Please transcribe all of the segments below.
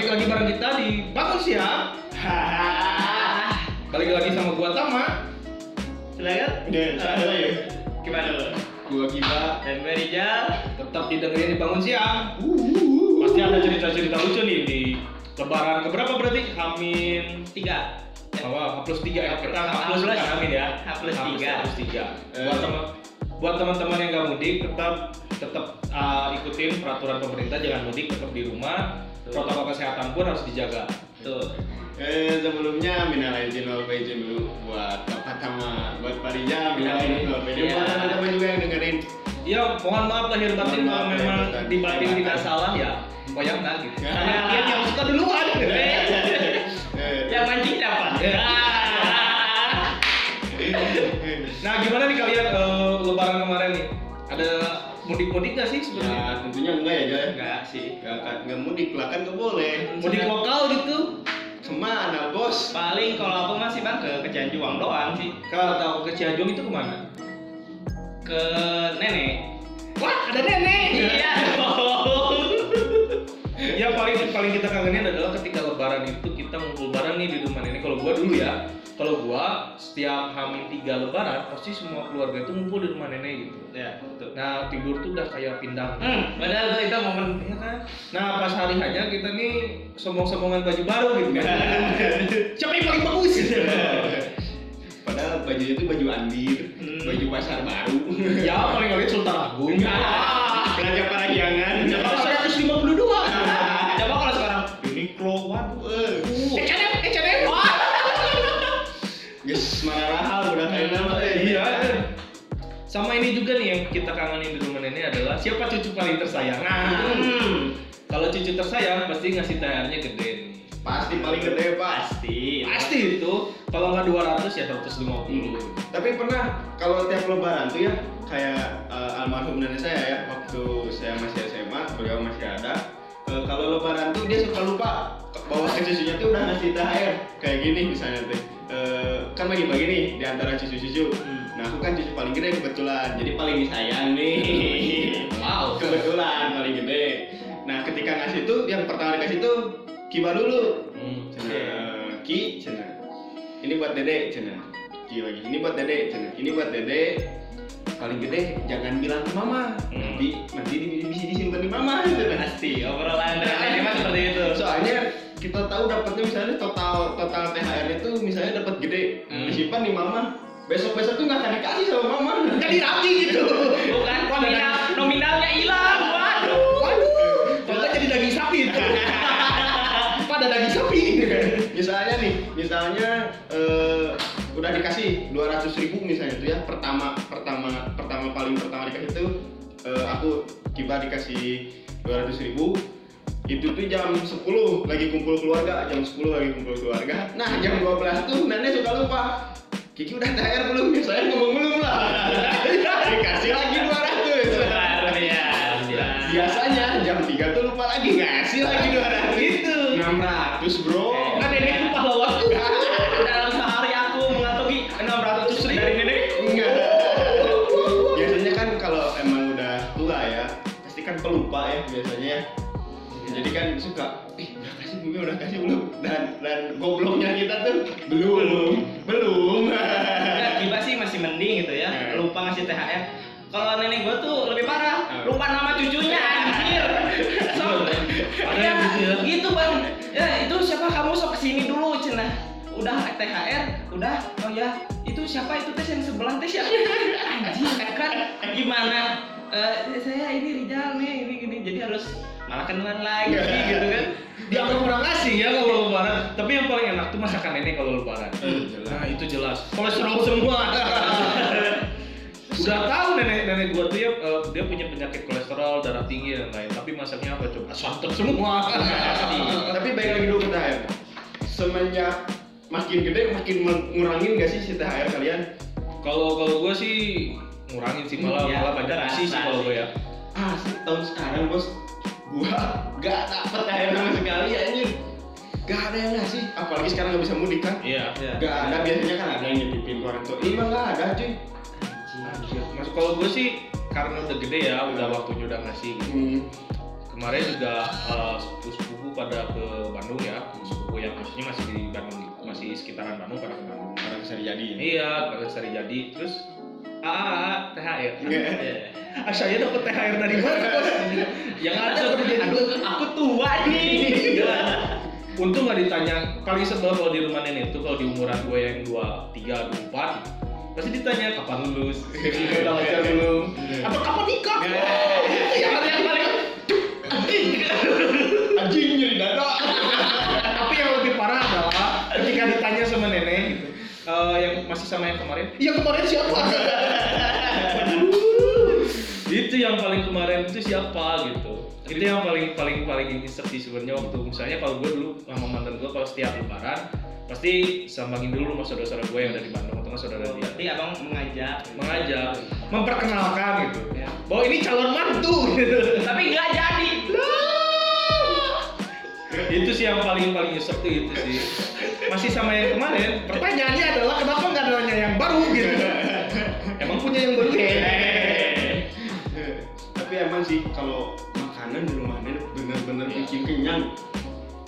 balik lagi bareng kita di Bangun Siang. Balik lagi sama gua Tama. Silakan. Ya, saya ya. Gimana lo? Gua Giba. Dan gue Rijal. Tetap didengerin di Bangun Siang. Pasti ada cerita-cerita lucu nih di Lebaran keberapa berarti? Hamin tiga. Bahwa H plus 3 ya. Kita H plus H plus. bukan amin ya. H plus tiga. H plus 3. Eh. Buat teman buat teman-teman yang nggak mudik tetap tetap uh, ikutin peraturan pemerintah jangan mudik tetap di rumah Betul. protokol kesehatan pun harus dijaga Tuh. Eh sebelumnya minal aidin wal faizin dulu buat Bapak Tama, buat Pak Rija, minal aidin wal faizin. Iya. Buat teman-teman juga yang dengerin. Ya, mohon maaf lahir batin kalau memang di batin tidak salah ya. Bayang nggak gitu. Karena kalian yang suka duluan. Eh, Yang mancing siapa? Ya. Nah, gimana nih kalian eh, lebaran kemarin nih? Ada mudik-mudik nggak sih sebenarnya? Ya tentunya enggak ya Jaya. Enggak sih. Enggak kan enggak mudik lah kan enggak boleh. Mudik lokal gitu? Ke mana bos? Paling kalau aku masih bang ke Kejanjuang doang sih. Kalau tahu ke Cianjur itu ke mana? Ke nenek. Wah, ada nenek. Iya. Ya paling paling kita kangenin adalah ketika lebaran itu kita ngumpul bareng nih di rumah nenek. Kalau gua dulu ya, kalau gua setiap hamin tiga lebaran pasti semua keluarga itu ngumpul di rumah nenek gitu. ya, betul. Nah tidur tuh udah kayak pindang. Hmm, padahal tuh itu momen Ya kan? Nah pas hari hanya kita nih sombong-sombongan baju baru gitu kan. Siapa yang paling bagus? Padahal baju itu baju andir, Hmm. baju pasar baru. ya paling kali Sultan Agung. Belanja parahyangan. Coba 152. Coba Guys, mana rahal kayak nama eh. Iya. Sama ini juga nih yang kita kangenin di rumah nenek adalah siapa cucu paling tersayang. Nah, Hmm. kalau cucu tersayang pasti ngasih THR-nya gede nih. Pasti paling gede. Pasti. Pasti itu. Kalau nggak 200 ya 150. Tapi pernah kalau tiap lebaran tuh ya kayak eh, almarhum nenek saya ya waktu saya masih SMA beliau masih ada eh, kalau lebaran tuh dia suka lupa bawa ke cucunya tuh udah ngasih THR kayak gini misalnya teh Eh, kan bagi-bagi nih di antara cucu-cucu nah aku kan cucu paling gede kebetulan jadi paling disayang nih Wow. kebetulan paling gede nah ketika ngasih tuh yang pertama dikasih tuh kiba dulu Hmm. Cina, Ki, Cina. Ini buat Dede, Cina. Ki lagi. Ini buat Dede, Cina. Ini buat Dede. Paling gede jangan bilang ke mama. Hmm. Nanti nanti bisa disimpan di mama. Pasti. Obrolan dari mah seperti itu. Soalnya kita tahu dapatnya misalnya total total THR itu misalnya dapat gede Hmm. disimpan di mama. Besok besok tuh nggak akan dikasih sama mama. Jadi rapi gitu. Bukan nominal, nominalnya hilang. Waduh. Waduh. Kalau jadi daging sapi itu. Pada daging sapi. misalnya nih, misalnya eh, udah dikasih 200 ribu misalnya tuh ya pertama pertama pertama paling pertama dikasih tuh eh, aku tiba dikasih 200 ribu itu tuh jam 10 lagi kumpul keluarga jam 10 lagi kumpul keluarga nah jam 12 tuh nenek suka lupa Kiki udah THR belum ya saya ngomong belum lah dikasih lagi 200 Luar biasa. biasanya jam 3 tuh lupa lagi ngasih lagi 200 Gitu. 600 bro Kan nenek itu pahlawanku. Dalam sehari aku mengantongi 600 ribu dari nenek. Enggak. Biasanya kan kalau emang udah tua ya, pasti kan pelupa ya biasanya ya. Jadi kan suka, ih udah kasih belum, udah kasih belum, dan dan gobloknya kita tuh belum, belum. Enggak, Kiba sih masih mending gitu ya. Eh. Lupa ngasih THR. Kalau nenek gua tuh lebih parah, Eh. lupa nama cucunya anjir. So, Ada ya, yang gitu ya? gitu bang. Ya itu siapa kamu sok ke sini dulu cina. Udah THR, udah. Oh ya, itu siapa itu tes yang sebelah tes ya? Anjir kan gimana? Eh, saya ini Rijal nih, ini gini. Jadi harus malah kenalan lagi gitu kan. Dianggap orang asing ya kalau lebaran. Tapi yang paling enak tuh masakan nenek kalau lebaran. Hmm, jelas. Nah itu jelas. Kolesterol semua. Udah tahu nenek nenek gua tuh ya eh, dia punya penyakit kolesterol, darah tinggi dan lain. Tapi masaknya apa coba? Santan semua. Tapi baik lagi dulu ke THR. Semenjak makin gede makin ngurangin gak sih si THR kalian? Kalau kalau gua sih ngurangin sih malah Iya, malah banyak isi sih kalau gua ya. Ah, tahun sekarang bos, gua gak dapet THR sama sekali ya anjir. Gak ada yang ngasih, apalagi sekarang gak bisa mudik kan? Iya. Gak ada, biasanya kan ada yang nyetipin orang tua. Ini mah gak ada cuy. Masuk kalau gua sih karena udah gede ya, udah waktunya udah ngasih gitu. Hmm. Kemarin juga eh, sepupu-sepupu pada ke Bandung ya sepupu yang maksudnya masih di Bandung masih sekitaran Bandung pada ke Bandung. Orang bisa jadi. iya pada sehari jadi. Terus AA THR Iya. ah saya dapat THR dari mana bos? Yang ada Aduh, aku tua nih. untung nggak ditanya paling sebel kalau di rumah nenek itu kalau di umuran gue yang dua tiga dua empat pasti ditanya kapan lulus? Udah lancar belum? Atau kapan nikah? Yang yang paling Anjing nyeri dada. tapi yang lebih parah adalah ketika ditanya sama nenek gitu eh, yang masih sama yang kemarin yang kemarin siapa itu yang paling kemarin itu siapa gitu itu yang paling paling paling nyesek sih sebenarnya waktu misalnya kalau gue dulu sama mantan gue kalau setiap lebaran pasti sambangin dulu rumah saudara-saudara gue yang ada di Bandung atau nggak saudara dia Berarti abang mengajak. mengajak memperkenalkan gitu Ya. bahwa ini calon mantu gitu Tapi nggak jadi. Itu sih yang paling paling nyesek tuh itu sih. Masih sama yang kemarin. Pertanyaannya adalah kenapa nggak ada nanya yang baru gitu? Emang punya yang baru? Tapi emang sih kalau makanan di rumah nenek bener-bener bikin kenyang.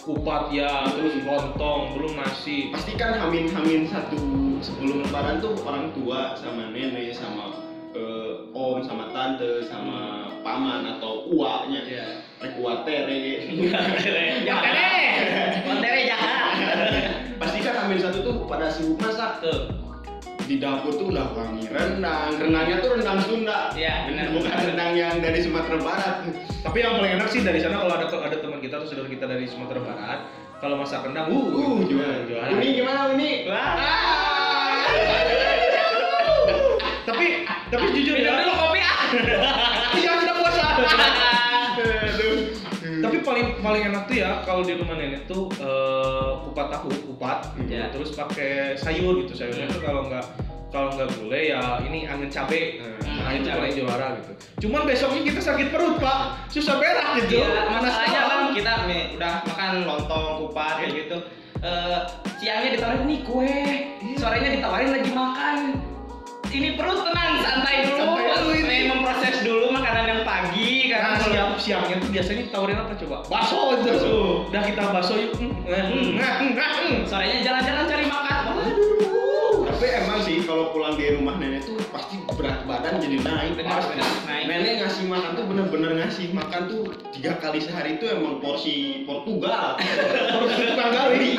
kupat ya terus lontong belum nasi. Pasti kan hamin-hamin satu sebelum lebaran tuh orang tua sama nenek sama eh, om sama tante sama paman atau uaknya. Iya. Rek uak tere Jangan deh. Kontere jahat. pasti kan hamin satu tuh pada sibuk masak Tuh. di dapur tuh udah wangi rendang rendangnya tuh rendang Sunda Iya, benar. bukan rendang yang dari Sumatera Barat tapi yang paling enak sih dari sana kalau ada ada teman kita atau saudara kita dari Sumatera Barat kalau masak rendang uh, uh. Uni gimana Uni Wah. tapi tapi jujur ya dulu kopi ah. Tapi paling paling enak tuh ya kalau di rumah nenek tuh eh, kupat tahu kupat Ya. terus pakai sayur gitu. Sayurnya tuh kalau nggak kalau nggak gulai ya ini angin cabe. Nah, Hmm, itu cabe. paling juara gitu. Cuman besoknya kita sakit perut pak. Susah berak gitu. Iya, masalahnya Masalah. kan kita nih, udah makan lontong, kupat kayak gitu. Eh, siangnya ditawarin nih kue, sorenya ditawarin lagi makan. Ini perut tenang, santai dulu. Ini. Memproses dulu makanan yang pagi karena Nah, siang siangnya tuh biasanya ditawarin apa coba? Bakso itu. Bakso. Udah kita bakso yuk. Hmm, hmm, hmm, sorenya jalan-jalan cari makan. Waduh. tapi emang sih kalau pulang di rumah nenek tuh pasti berat badan jadi naik Benar, Pasti. benar, naik. nenek ngasih makan tuh bener-bener ngasih makan tuh tiga kali sehari tuh emang porsi Portugal Terus tukang kali.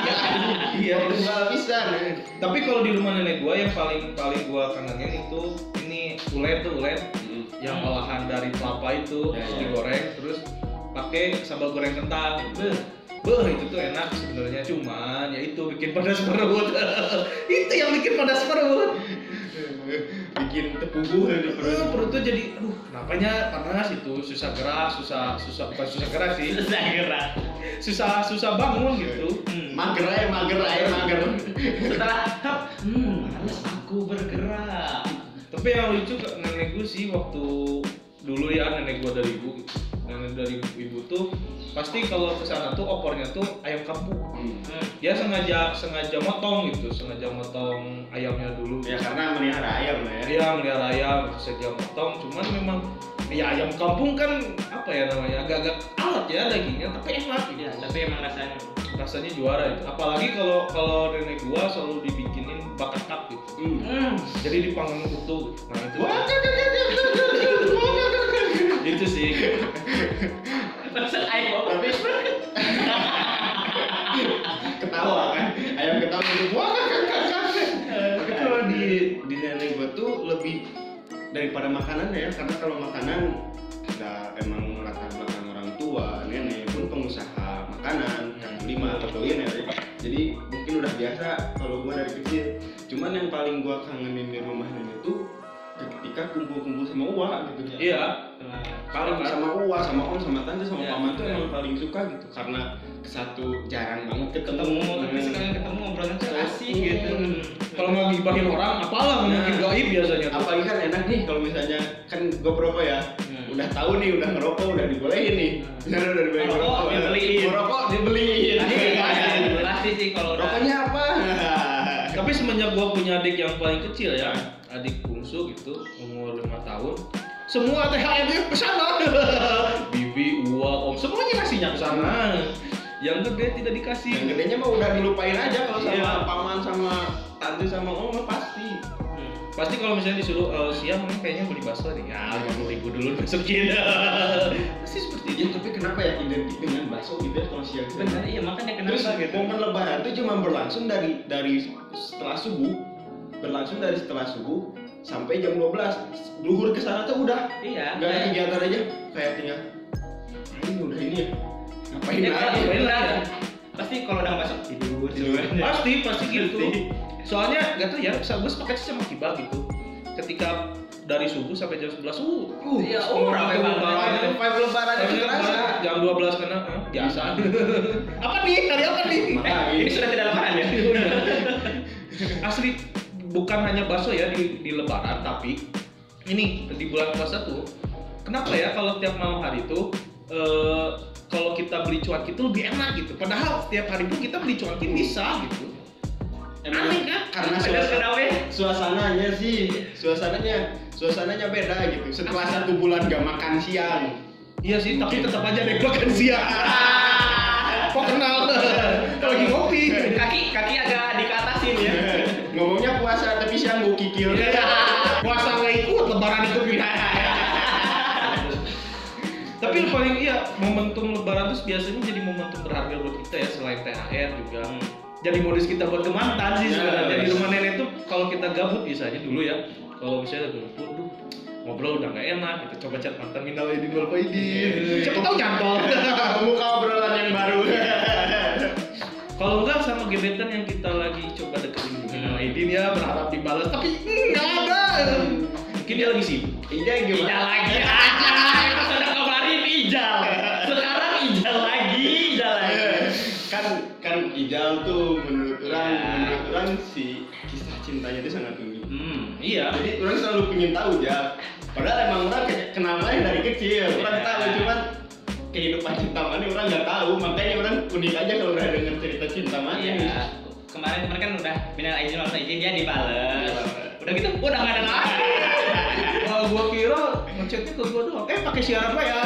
Iya. Portugal bisa nih Tapi kalau di rumah nenek gua yang paling paling gua kangenin itu ini ulet tuh ulet yang Hmm. olahan dari kelapa itu Ya, ya. digoreng terus pakai sambal goreng kentang. Beuh itu tuh enak sebenarnya cuman ya itu bikin panas perut. itu yang bikin panas perut. bikin tepuguh dari Perut, perut perut tuh jadi aduh kenapanya panas itu susah gerak susah susah bukan susah gerak sih Saya kira. susah susah bangun gitu Hmm. mager aja mager aja mager Setelah, hmm, males aku bergerak. Tapi yang lucu nenek gue sih waktu dulu ya nenek gue dari ibu nenek dari ibu tuh pasti kalau ke sana tuh opornya tuh ayam kampung. Hmm. Dia sengaja sengaja motong gitu sengaja motong ayamnya dulu. Ya karena melihara ayam ya. Dia melihara ayam sengaja motong. Cuman memang ya ayam kampung kan apa ya namanya agak-agak alat ya dagingnya tapi enak gitu. Iya, tapi emang rasanya. rasanya juara itu. Apalagi kalau kalau nenek gua selalu dibikinin bakat kap gitu Hmm. Hmm. jadi dipanggang utuh nah itu itu sih ayam tapi ketawa kan ayam ketawa gitu wah tapi kalau di di nenek gua tuh lebih daripada makanan ya karena kalau makanan udah emang latar belakang orang tua nenek pun pengusaha makanan yang lima atau kuliner ya udah biasa kalau gua dari kecil cuman yang paling gua kangenin di rumah nenek tuh ketika kumpul-kumpul sama uang gitu iya paling Sepakat. sama uwa sama om sama tante sama Iya, paman tuh iya. emang paling suka gitu karena satu jarang banget ketemu tapi sekalian ketemu obrolan tuh asik gitu kalau mau ngibahin orang apalah ngomongin Nah. gaib biasanya tuh. apalagi kan enak nih kalau misalnya kan gue perokok ya Hmm. udah tahu nih udah ngerokok udah dibolehin nih Hmm. misalnya udah dibolehin Ngerokok, ngerokok dibeliin. ngerokok dibeliin pasti sih kalau udah rokoknya apa tapi semenjak gua punya adik yang paling kecil ya adik bungsu gitu umur lima tahun semua THR-nya ke sana. Bibi, Uwa, Om, semuanya ngasihnya ke sana. Yang gede tidak dikasih. yang gedenya mah udah dilupain aja kalau sama Iya. paman sama tante sama om pasti Pasti kalau misalnya disuruh eh, siang nih kayaknya beli bakso nih. Ya, lima puluh ribu dulu masukin. Pasti seperti itu. ya tapi kenapa ya identik dengan bakso gitu ya kalau siang itu Benar, iya makanya Terus kenapa gitu. momen lebaran itu cuma berlangsung dari dari setelah subuh, berlangsung dari setelah subuh sampai jam 12. Luhur ke sana tuh udah Iya. nggak ada kegiatan aja kayak tinggal "Ah, ini udah ini ya. Ngapain Ya, lagi? ya. Pasti kalau udah masuk tidur tidur. Pasti, pasti gitu. Soalnya gak tau ya, gue sepakat sih sama Kiba gitu. Ketika dari subuh sampai jam 11 uh, uh Iya, oh, ramai banget. lebaran. Vibe lebaran itu jam 12 kena eh, biasa. apa nih? Hari apa nih? Eh, ini sudah tidak lebaran ya? Asli bukan hanya bakso ya di, di lebaran tapi ini di bulan puasa tuh kenapa ya kalau tiap malam hari itu eh, kalau kita beli cuanki itu lebih enak gitu padahal setiap hari pun kita beli cuanki bisa gitu Emang Aneh kan? Karena suasana, ya? suasananya sih, suasananya suasananya beda gitu. Setelah satu bulan gak makan siang, iya sih tapi tetap aja deh makan siang kok kenal lagi ngopi Kaki kaki agak dikatasin ya. ngomongnya puasa tapi siang gue kikil. Iya. puasa nggak ikut lebaran ikut gitu tapi yang paling iya momentum lebaran itu biasanya jadi momentum berharga buat kita ya selain THR juga jadi modus kita buat ke mantan sih Ya, sebenarnya di yes. rumah nenek tuh kalau kita gabut biasanya dulu ya kalau misalnya ngumpul duh ngobrol udah nggak enak gitu coba chat mantan minal aidin wal faidin siapa tahu nyantol Membuka obrolan yang baru. kalau enggak sama gebetan yang kita lagi coba deketin di minal aidin ya berharap dibalas tapi nggak ada mungkin dia lagi sibuk Iya gimana? Ijal lagi aja. Episode kemarin Ijal. Sekarang Ijal lagi, Ijal lagi. kan Ijal tuh menurut orang Ya. menurut orang si kisah cintanya itu sangat unik. hmm iya Jadi orang selalu pengen tahu ya. Padahal emang orang kenalnya dari kecil. Orang Ya. tahu cuman kehidupan cinta mana orang nggak tahu. Makanya orang unik aja kalau udah denger cerita cinta mana. Iya. Kemarin kemarin kan udah minal izin maksud izin dia dibales. Udah gitu, udah nggak ada lagi. Wah, gua kira ngechatnya ke gua doang. Eh, pakai siaran ya.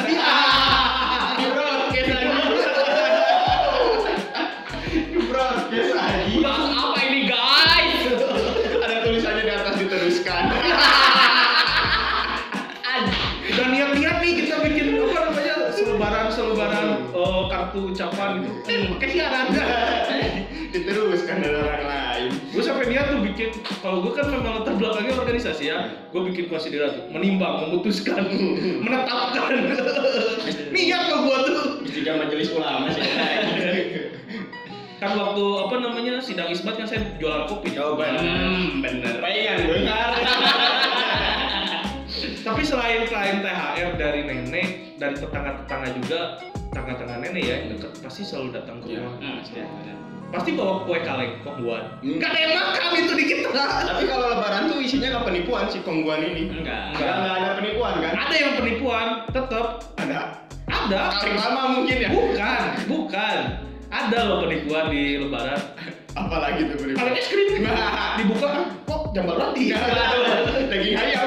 Dari orang lain. gue sampai niat tuh bikin kalau gue kan memang latar belakangnya organisasi ya gue bikin konsiderat tuh menimbang memutuskan menetapkan niat lo gue tuh Jika majelis ulama sih. kan waktu apa namanya sidang isbat kan saya jualan kopi Jawaban. Hmm, bener. Pengen gue tapi selain selain THR dari nenek dari tetangga-tetangga juga tetangga-tetangga nenek ya deket pasti selalu datang ke Iya. rumah Hmm. Pasti bawa kue kaleng kongguan Hmm. nggak ada yang makan itu di kita Tapi kalau lebaran tuh isinya nggak penipuan si kongguan ini. Enggak. Enggak, enggak ada penipuan kan? ada yang penipuan tetap Ada. ada Paling lama mungkin ya. bukan bukan ada loh penipuan di lebaran Apalagi tuh penipuan. kalau es krim dibuka ah, kok jambar roti Daging ayam.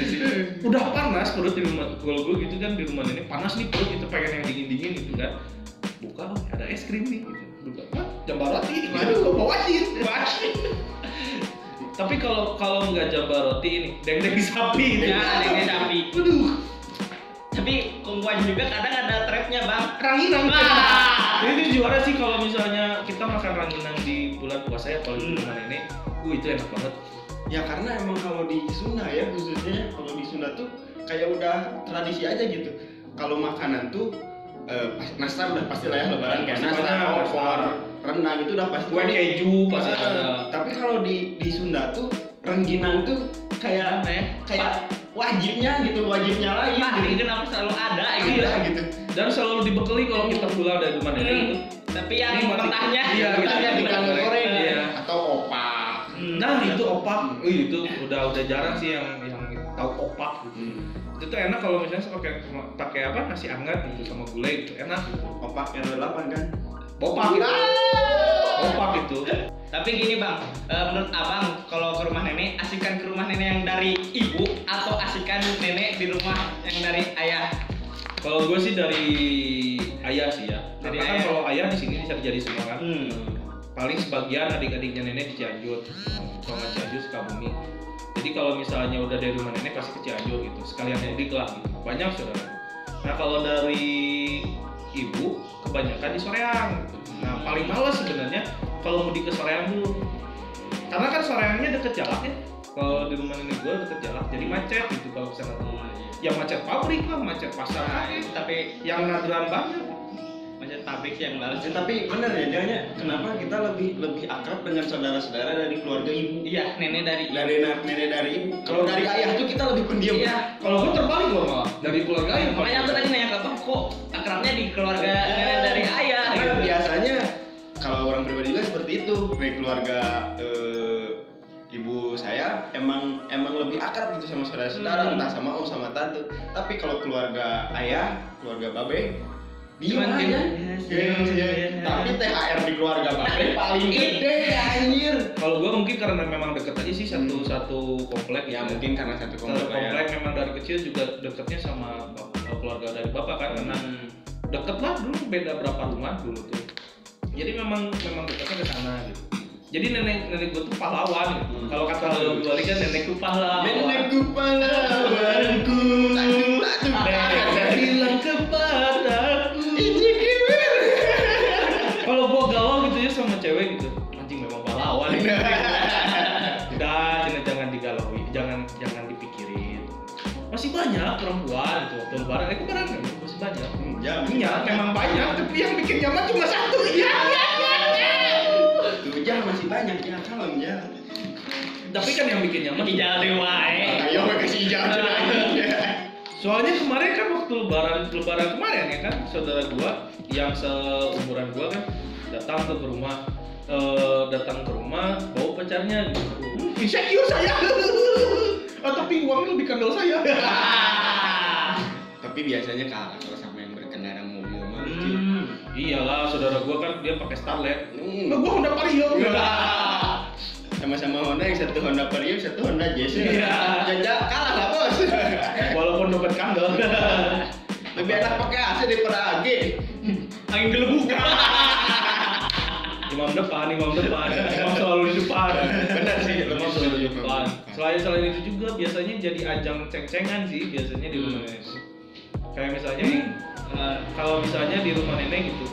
Sih. udah panas perut di rumah kalau gue gitu kan di rumah nenek panas nih perut itu pengen yang dingin dingin gitu kan buka ada es krim nih gitu. buka ah, jambar roti waduh gue bawa wasit tapi kalau kalau nggak jambar roti ini dendeng sapi itu. Ya, dendeng sapi. Waduh, Tapi kongguan juga kadang ada trapnya bang. ranginan. Ah. Ini tuh juara sih kalau misalnya kita makan ranginan di bulan puasa ya kalau di rumah nenek. Uh itu enak banget. Ya karena emang kalau di Sunda ya khususnya kalau di Sunda tuh kayak udah tradisi aja gitu. Kalau makanan tuh eh, pas nastar udah pasti lah ya lebaran kayak Pasti nastar, opor, rendang itu udah pasti. Kue keju pasti ada. Tapi kalau di di Sunda tuh rengginang tuh kayak Apa ya? kayak wajibnya gitu, wajibnya lagi. Pak, gitu. ini kenapa selalu ada gitu? Iya gitu. Dan selalu dibekali kalau kita pulang dari rumah nenek Hmm. itu. Tapi yang mentahnya, Iya, Kitanya di kangkung goreng Iya. atau opak. Hmm. Nah itu opak, Wih, itu udah udah jarang sih yang yang tahu opak gitu. Itu enak kalau misalnya pakai pakai apa nasi hangat gitu sama gulai itu enak gitu. Opak R8 kan? Opak itu. Opak itu. Tapi gini bang, eh, menurut abang kalau ke rumah nenek asikan ke rumah nenek yang dari ibu atau asikan nenek di rumah yang dari ayah? Kalau gue sih dari ayah sih ya. Dari Karena kan ayah. kalau ayah di sini bisa jadi semua kan. Hmm. Paling sebagian adik-adiknya nenek di Cianjur, sama Cianjur Sukabumi. Jadi kalau misalnya udah dari rumah nenek pasti ke Cianjur gitu. Sekalian mudik lah gitu. Banyak saudara. Nah kalau dari ibu kebanyakan di Soreang. Nah paling males sebenarnya kalau mudik ke Soreang dulu. Karena kan Soreangnya deket jalan ya. Kalau di rumah nenek gue deket jalan, jadi macet gitu kalau misalnya ya macet pabrik lah, macet pasar Nah, itu tapi yang nadiran banget pabrik sih yang balas. Ya, tapi benar ya, jangan kenapa kita lebih lebih akrab dengan saudara-saudara dari keluarga ibu Iya, nenek dari dari na- nenek dari ibu. Kalau dari ayah tuh kita lebih pendiam. Iya. kalau gue terbalik loh malah dari keluarga yang Makanya aku tadi nanya ke abang kok akrabnya di keluarga nenek dari ayah. Karena gitu. biasanya kalau orang pribadi juga seperti itu dari keluarga eh, ibu saya emang emang lebih akrab gitu sama saudara-saudara Hmm. entah sama om sama tante tapi kalau keluarga ayah keluarga babe Cuman aja diem. Iya, iya. tapi THR di keluarga babe paling gede anjir kalau gue mungkin karena memang deket aja sih satu Hmm. satu komplek ya gitu. mungkin karena satu satu komplek komplek ya memang dari kecil juga deketnya sama bap- keluarga dari bapak kan karena Hmm. deket lah dulu beda berapa rumah dulu tuh jadi memang memang deketnya ke sana gitu jadi nenek nenek gue tuh pahlawan gitu. Hmm. kalau kata lu balik kan nenekku pahlawan nenekku pahlawanku Nenek sama cewek gitu. Anjing memang pahlawan. Udah cina jangan digalaui jangan jangan dipikirin. Masih banyak perempuan itu waktu lebaran. Itu kan masih banyak. Ya iya memang banyak tapi yang bikin nyaman cuma satu. Ya tuh ya masih banyak ya kalem ya. Tapi kan yang bikin nyaman Di jalan wae. ayo kasih hijau soalnya kemarin kan waktu lebaran lebaran kemarin ya kan saudara gua yang seumuran gua kan datang ke rumah eh, datang ke rumah bawa pacarnya gitu. Bisa iya saya. Oh, tapi uangnya lebih kandel saya. Tapi biasanya kalah kalau sama yang berkendara mobil mah Hmm. iyalah saudara gua kan dia pakai Starlet. Hmm. nah, gua Honda Vario sama-sama Honda yang satu Honda Vario satu Honda Jazz. Iya. jajak kalah lah bos. Walaupun dompet kandel. Lebih enak pakai AC daripada AG Angin gelebukan. Imam depan imam depan. Imam selalu di depan. Benar sih, imam selalu di depan. Selain selain itu juga biasanya jadi ajang ceng-cengan sih biasanya di rumah Hmm. nenek. Itu kayak misalnya nih eh, kalau misalnya di rumah nenek gitu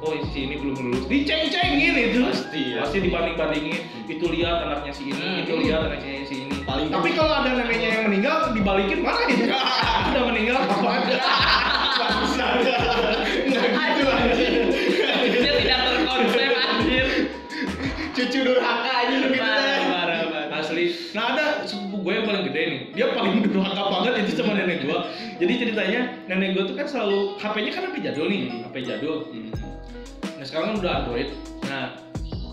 oh si ini belum lulus diceng-cengin itu. Pasti ya. pasti dibanding-bandingin. Itu lihat anaknya si ini Hmm. itu lihat anaknya si ini. Paling tapi kalau ada neneknya yang meninggal dibalikin mana itu udah meninggal apa? Ada nggak gitu. Anjing durhaka aja gitu Parah, parah, parah. asli. Nah ada sepupu gue yang paling gede nih. Dia paling durhaka banget itu sama nenek gue jadi ceritanya nenek gue tuh kan selalu HP-nya kan HP jadul nih HP jadul. Nah sekarang kan udah Android. Nah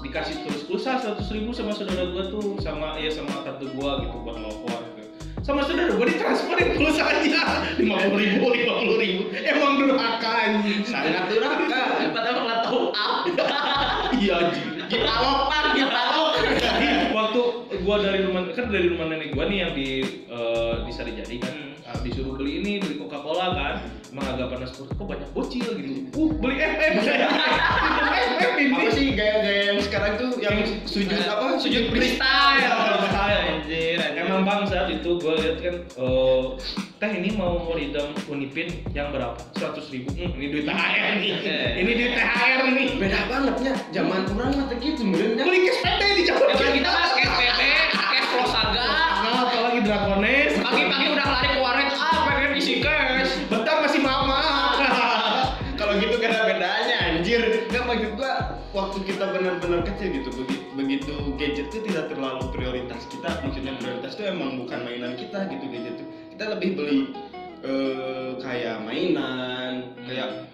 dikasih terus pulsa seratus ribu sama saudara gue tuh sama ya sama tante gue gitu buat nelfon gitu. sama saudara gue ditransferin pulsanya. lima puluh ribu lima puluh ribu. Emang durhaka anjing. Sangat durhaka. Padahal nggak tahu apa. iya anjing lok Jadi waktu gua dari rumah kan dari rumah nenek gua nih yang di eh, di Sarijadi kan ah, disuruh beli ini beli Coca Cola kan. Emang agak panas perut kok banyak bocil gitu. Uh beli FM saya FM ini apa sih gaya-gaya yang sekarang tuh yang sujud apa? sujud freestyle. Freestyle. Anjir. Emang bang saat itu gue lihat kan eh, teh ini mau muridam unipin yang berapa? Seratus ribu. Hmm, ini duit THR nih. ini duit THR nih. beda bangetnya zaman orang mah gitu benernya Beli cash PT di Jawa Zaman kita kan cash PP, cash Prosaga. Nah, apalagi Dragones. Pagi-pagi udah lari ke warnet, ah pengen isi cash. Bentar masih mama. kalau gitu gak ada bedanya anjir nggak maksud gua waktu kita benar-benar kecil gitu begitu, begitu gadget itu tidak terlalu prioritas kita maksudnya prioritas itu emang bukan mainan kita gitu gadget itu kita lebih beli eh, kayak mainan kayak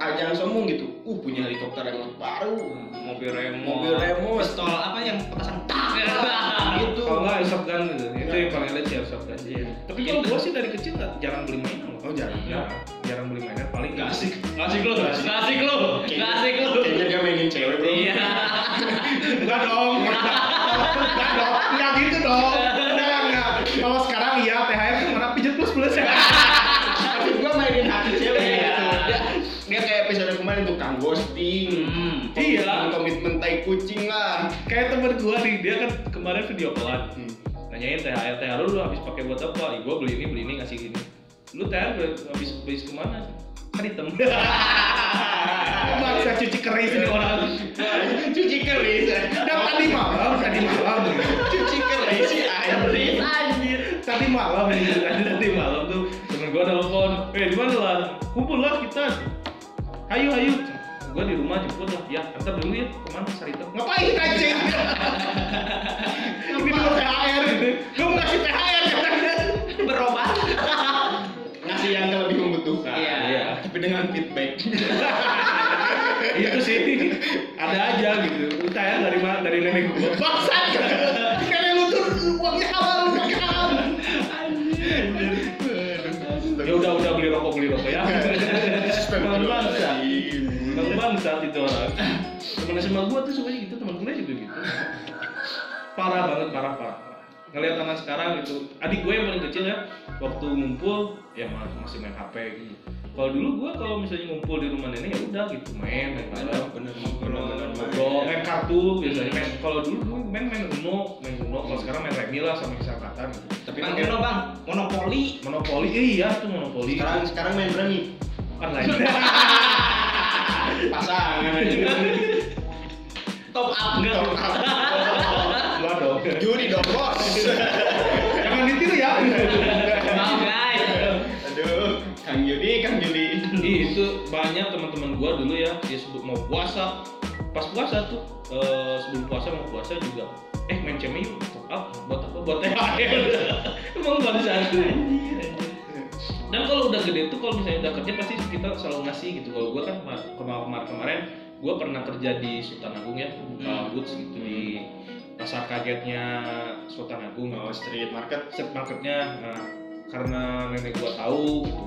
ajang sombong gitu. Uh punya helikopter yang baru. Mobil remote. mobil remote. Pistol apa yang petasan? Tak gitu. Kalau nggak airsoft gun gitu. Itu yang paling ada sih airsoft gun. Iya. Tapi kalau gua sih dari kecil nggak jarang beli mainan loh. oh jarang. Ya, jarang beli mainan paling Nggak asik. Gak asik lu, gak asik. Lu, gak asik lu. kayaknya dia mainin cewek bro. Iya. enggak dong. Enggak dong. Enggak gitu dong. Enggak enggak kalau sekarang iya THR ghosting. Hmm. Iya. Komitmen tai kucing lah. kayak temen gua nih dia kan kemarin video callan Hmm. nanyain THR THR lu, lu habis pakai buat apa? Ih, gua beli ini beli ini ngasih gini. Lu THR habis habis ke mana? Kan hitam. maksa cuci keris ini orang Cuci keris. dan tadi malam tadi malam Cuci keris sih anjing. Anjir. tadi malam ini Tadi tadi malam tuh temen gua telepon, eh di mana lah? Kumpul lah kita. Ayo ayo. Gua di rumah jemput lah. Ya, antar dulu ya. Ke mana Sarito? ngapain anjing ini dulu THR ini gue mau ngasih THR Berobat. Ngasih yang lebih membutuhkan. Iya. Iya. Tapi dengan feedback. Itu sih ada aja gitu. Entah ya dari mana dari nenek gua. bangsat SMA gua tuh sukanya gitu, temen kuliah juga gitu. Parah banget, parah parah. Ngelihat anak sekarang gitu, adik gue yang paling kecil ya, waktu ngumpul ya ma- masih main HP gitu. Kalau dulu gua kalau misalnya ngumpul di rumah nenek ya udah gitu main main bareng. Bener ngobrol, main kartu biasanya main. Kalau dulu dulu main main Uno, main Uno. Kalau sekarang main Remi lah sama kesangkatan. Tapi Bang pakai Uno bang, monopoli. Monopoli, iya tuh monopoli. sekarang sekarang main berani. online. Pasangan Top up enggak? Gua dong. Juri dong bos. jangan ditiru ya Maaf guys. Aduh, Kang Yudi, Kang Yudi. Ih, itu banyak teman-teman gua dulu ya, dia sebelum mau puasa, pas puasa tuh eh, sebelum puasa mau puasa juga, eh main cemi yuk, top up buat apa? Buat THR. Emang bangsa itu. Dan kalau udah gede tuh kalau misalnya udah kerja pasti kita selalu ngasih gitu. Kalau gua kan kemarin kemarin gua pernah kerja di Sultan Agung ya, buka Hmm. boots gitu di pasar kagetnya Sultan Agung. Oh, street market. set marketnya nah karena nenek gua tahu gitu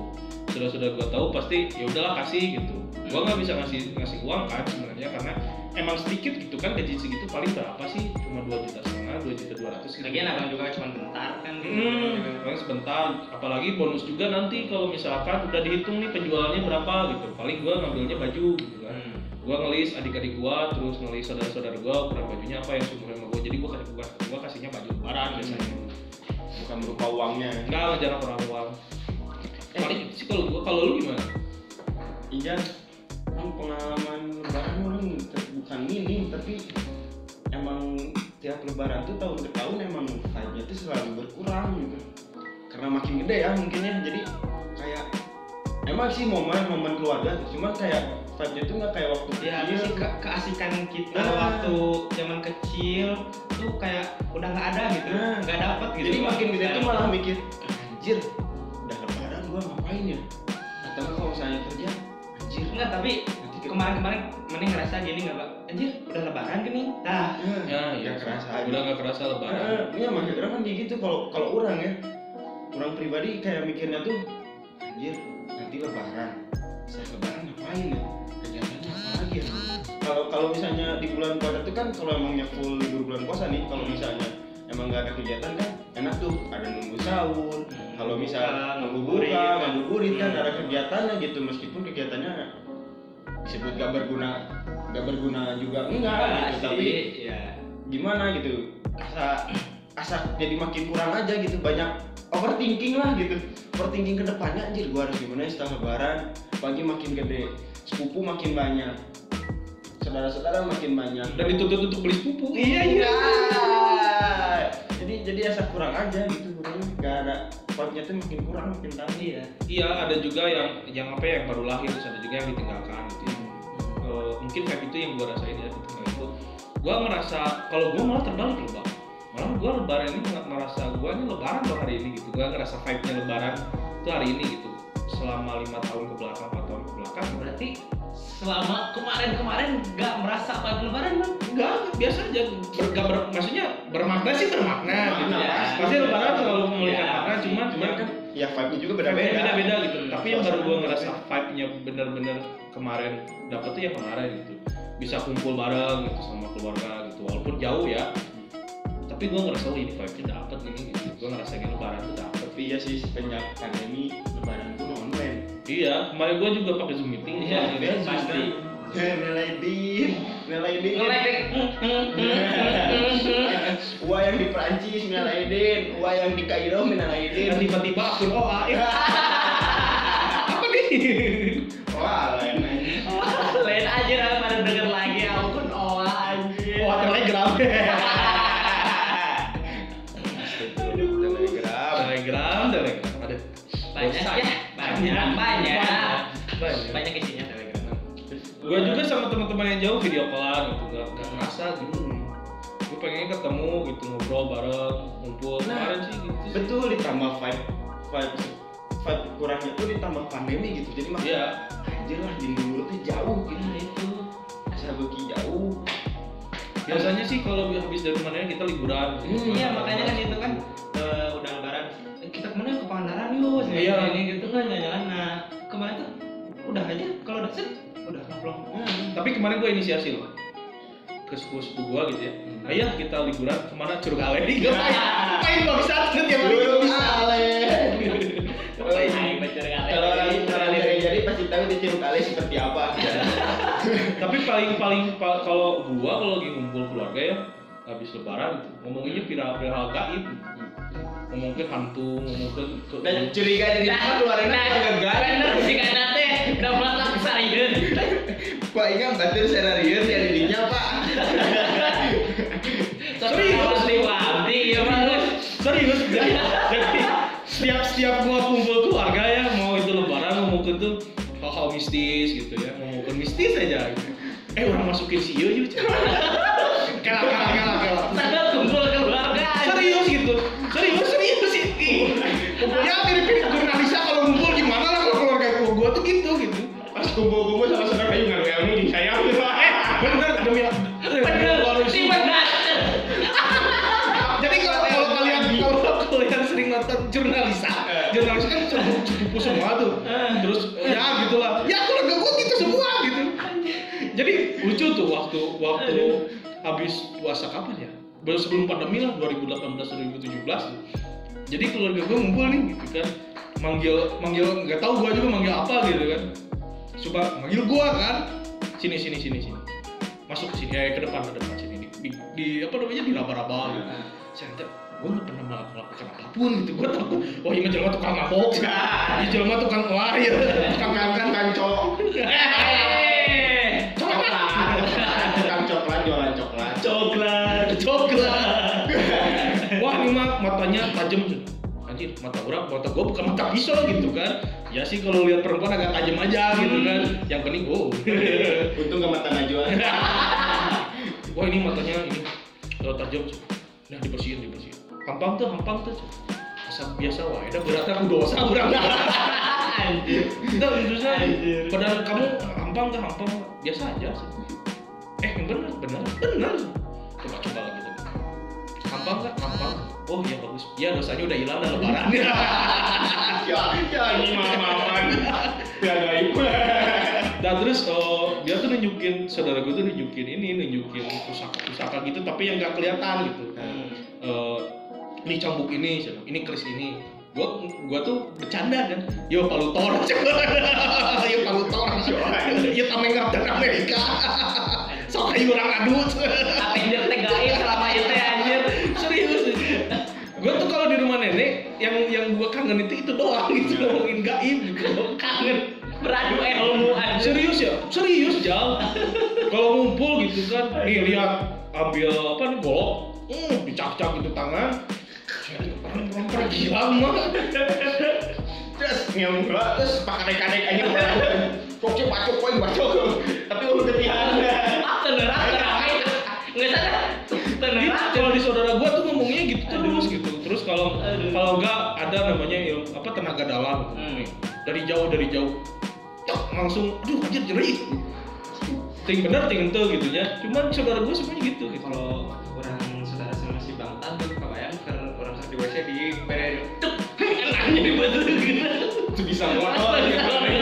sudah sudah gua tahu pasti ya udahlah kasih gitu gua nggak bisa ngasih ngasih uang kan sebenarnya karena emang sedikit gitu kan gaji segitu paling berapa sih cuma dua juta setengah dua juta dua ratus gitu Lagian abang juga cuma bentar kan. Hmm, paling sebentar. Apalagi bonus juga nanti kalau misalkan udah dihitung nih penjualannya berapa gitu. Paling gua ngambilnya baju gitu kan. Hmm. Gua ngelis adik-adik gua, terus ngelis saudara-saudara gua ukuran bajunya apa yang seumuran sama gua. Jadi gua kasih gua, gua kasihnya baju lebaran biasanya. Bukan berupa uangnya. Enggak, jarang pernah uang. Eh, Paling sih kalau gua, kalau lu gimana? Iya. Emang pengalaman lebaran orang te- bukan minim tapi emang tiap lebaran tuh tahun ke tahun emang vibe-nya tuh selalu berkurang gitu. Karena makin gede ya mungkin ya. Jadi kayak emang sih momen-momen keluarga cuman kayak vibe-nya tuh nggak kayak waktu Ya, kecil. sih ke- keasikan kita Nah. waktu zaman kecil tuh kayak udah nggak ada gitu, Nah. nggak dapet gitu. Jadi makin gede Nggak tuh malah dapet. mikir anjir udah lebaran gua ngapain ya? Atau nggak kalau misalnya kerja anjir Enggak, tapi kemarin-kemarin mending ngerasa gini nggak pak? Anjir, udah lebaran gini. Nah, Ya, ya kerasa aja. Udah nggak kerasa lebaran. Iya makanya orang kan kayak gitu kalau kalau orang ya orang pribadi kayak mikirnya tuh anjir nanti lebaran. Saya lebaran ngapain ya? Kegiatannya apa lagi ya? Kalau kalau misalnya di bulan puasa tuh kan kalau emangnya full libur bulan puasa nih kalau misalnya emang nggak ada kegiatan kan enak tuh. Ada nunggu sahur kalau misal Buka, ngabuburit ngabuburit, kan. ngabuburit kan Hmm. ada kegiatannya gitu. Meskipun kegiatannya disebut gak berguna gak berguna juga. Enggak gitu. Tapi ya. gimana gitu? Asa asa jadi makin kurang aja gitu banyak overthinking lah gitu overthinking ke depannya anjir gua harus gimana ya setelah lebaran pagi makin gede sepupu makin banyak saudara-saudara makin banyak Dan dituntut untuk beli sepupu. Iya, iya. jadi jadi asa kurang aja gitu kurang gak ada vibe-nya tuh makin kurang makin tahu Iya. Iya, ada juga yang yang apa ya, yang baru lahir, terus ada juga yang ditinggalkan gitu. ya. Eh, mungkin kayak itu yang gua rasain ya ditinggal itu. Gua merasa kalau gua malah terbalik loh bang. Malah gua lebaran ini nggak merasa gua ini lebaran loh hari ini gitu. Gua ngerasa vibe-nya lebaran itu hari ini gitu. Selama lima tahun ke belakang, empat tahun ke belakang, Berarti selama kemarin-kemarin nggak merasa apa lebaran bang? enggak biasa aja. Ber, nggak ber- maksudnya bermakna sih bermakna gitu. Ya. pasti. Lebaran selalu memiliki Ya, makna, cuman cuman kan ya vibe-nya juga beda-beda beda-beda beda gitu. Tapi yang baru gua beda-beda. ngerasa vibe-nya bener-bener kemarin dapet tuh yang kemarin gitu bisa kumpul bareng gitu sama keluarga gitu walaupun jauh ya tapi gue ngerasa oh ini vibe-nya dapet ini gitu gue ngerasain lebaran tuh dapet Tapi iya sih semenjak pandemi lebaran tuh online. iya kemarin gue juga pakai zoom meeting Iya, soalnya. iya, pasti. Melaidin, Melaidin. Ngeledek. Wah yang di Perancis Melaidin, wah yang di Kairo Dan Melaidin. tiba-tiba akun OA ya. apa nih Wah lain lain. Lain aja pada denger lagi ampun oa anjir. OA telegram Telegram. Banyak, banyak. banyak Banyak isinya telegram. gue juga sama teman-teman yang jauh video callan gitu gak, gak ngerasa gitu gue pengen ketemu gitu ngobrol bareng ngumpul Nah, kemarin sih gitu sih. Betul ditambah vibe vibe vibe kurangnya tuh ditambah pandemi gitu. Jadi mah iya anjir lah di dulu tuh jauh gitu. Nah itu. Asa beuki jauh. biasanya sih kalau habis dari mana kita liburan gitu. Hmm, Iya makanya kan itu kan eh, udah Pangandaran yuk sini Iya. ini gitu kan jalan-jalan. Nah kemarin tuh udah aja kalau udah set udah ngeplong Hmm. tapi kemarin gue inisiasi loh ke sepupu gue gitu ya. Ayah kita liburan ke mana? Curug ale nih gue main. Main gak bisa tuh tiap hari. Dulu gak bisa Ale. Kalau orang orang dari jadi pasti tahu di Curug Ale seperti apa. tapi paling paling pa- kalau gua kalau lagi ngumpul keluarga ya habis lebaran gitu ngomonginnya viral-viral gaib ngomongin hantu ngomongin ke Dan curiga dari mana keluarin nah, gagal. bener sih kan teh udah meletak sayur Pak ingat batur senarius ya dirinya Pak. Serius? diwanti ya bagus serius? Jadi, jadi setiap setiap gua kumpul keluarga ya mau itu lebaran ngomongin tuh hal-hal mistis gitu ya. Ngomongin mistis aja. Eh orang masukin si Iyo yuk kelak kumpul-kumpul sama saudara kayu ngaruh ilmu di saya. eh bener demi bener sih bener jadi kalau kalau kalian kalau kalian sering nonton jurnalisa jurnalis kan cukup semua tuh. Terus ya gitulah. Ya keluarga gua gitu semua gitu. Jadi lucu tuh waktu waktu habis puasa kapan ya? Baru sebelum pandemi lah 2018 2017 tuh. jadi keluarga gua ngumpul nih gitu kan. Manggil manggil nggak tahu gua juga manggil apa gitu kan coba manggil gua kan? Sini sini sini sini. Masuk ke sini eh, ke depan ke depan sini. Di, di, di apa namanya? Di raba-raba gitu. Saya nanti gue nggak pernah melakukan apa pun gitu. Gue takut wah ini jelma tukang mabok. Ini jelma tukang wah ya tukang Tukang kancok. Coklat. Tukang coklat jualan coklat. coklat coklat. Wah ini mah matanya tajam anjir mata orang mata gue bukan mata pisau gitu kan. Ya sih kalau lihat perempuan agak tajam aja gitu kan. Yang penting oh Untung gak mata Najwa. wah ini matanya ini eh, tajam nah dibersihin dibersihin. Hampang tuh hampang tuh. Asap biasa wah itu berarti aku dosa orang. Anjir. Enggak, terusnya Anjir. padahal kamu hampang tuh hampang. Biasa aja. Sih. Eh, benar, benar, benar. Coba coba Hampang kan? Hampang. Oh iya bagus. Ya dosanya udah hilang dan lebaran. Ya, ya ini mama-maman. Ya gaib. nah terus oh, dia tuh nunjukin saudara gue tuh nunjukin ini nunjukin pusaka pusaka gitu tapi yang gak kelihatan gitu. Eh, ini cambuk ini, ini keris ini. Gua gua tuh bercanda kan. Yo palutor. Yo palutor. Yo tameng Captain Amerika. Sok ayo orang adut. Avenger teh gaib selama itu ya, Serius. Gua tuh kalau di rumah nenek yang yang gua kangen itu itu doang gitu ngomongin gaib gitu. kangen beradu ilmu anjir Serius ya? Serius jal. Kalau ngumpul gitu kan, nih lihat ambil apa nih golok, hmm, dicak-cak gitu tangan. Pergi lama. Terus gua, terus pakai kadek aja. Pokoknya bacok poin bacok. Tapi udah ah tenerak teramai nggak sadar Gitu, kalau di saudara gua tuh ngomongnya gitu terus gitu. Terus kalau kalau enggak ada namanya ilmu apa tenaga dalam. Hmm. Dari jauh dari jauh. Tok, langsung aduh anjir jerih. Ting bener ting ente gitu ya. Cuman saudara gua semuanya gitu gitu. kalau orang saudara sama si Bang Tan tuh kebayang karena orang di WC di bere tuh enaknya di batu gitu Itu bisa modal. Pindah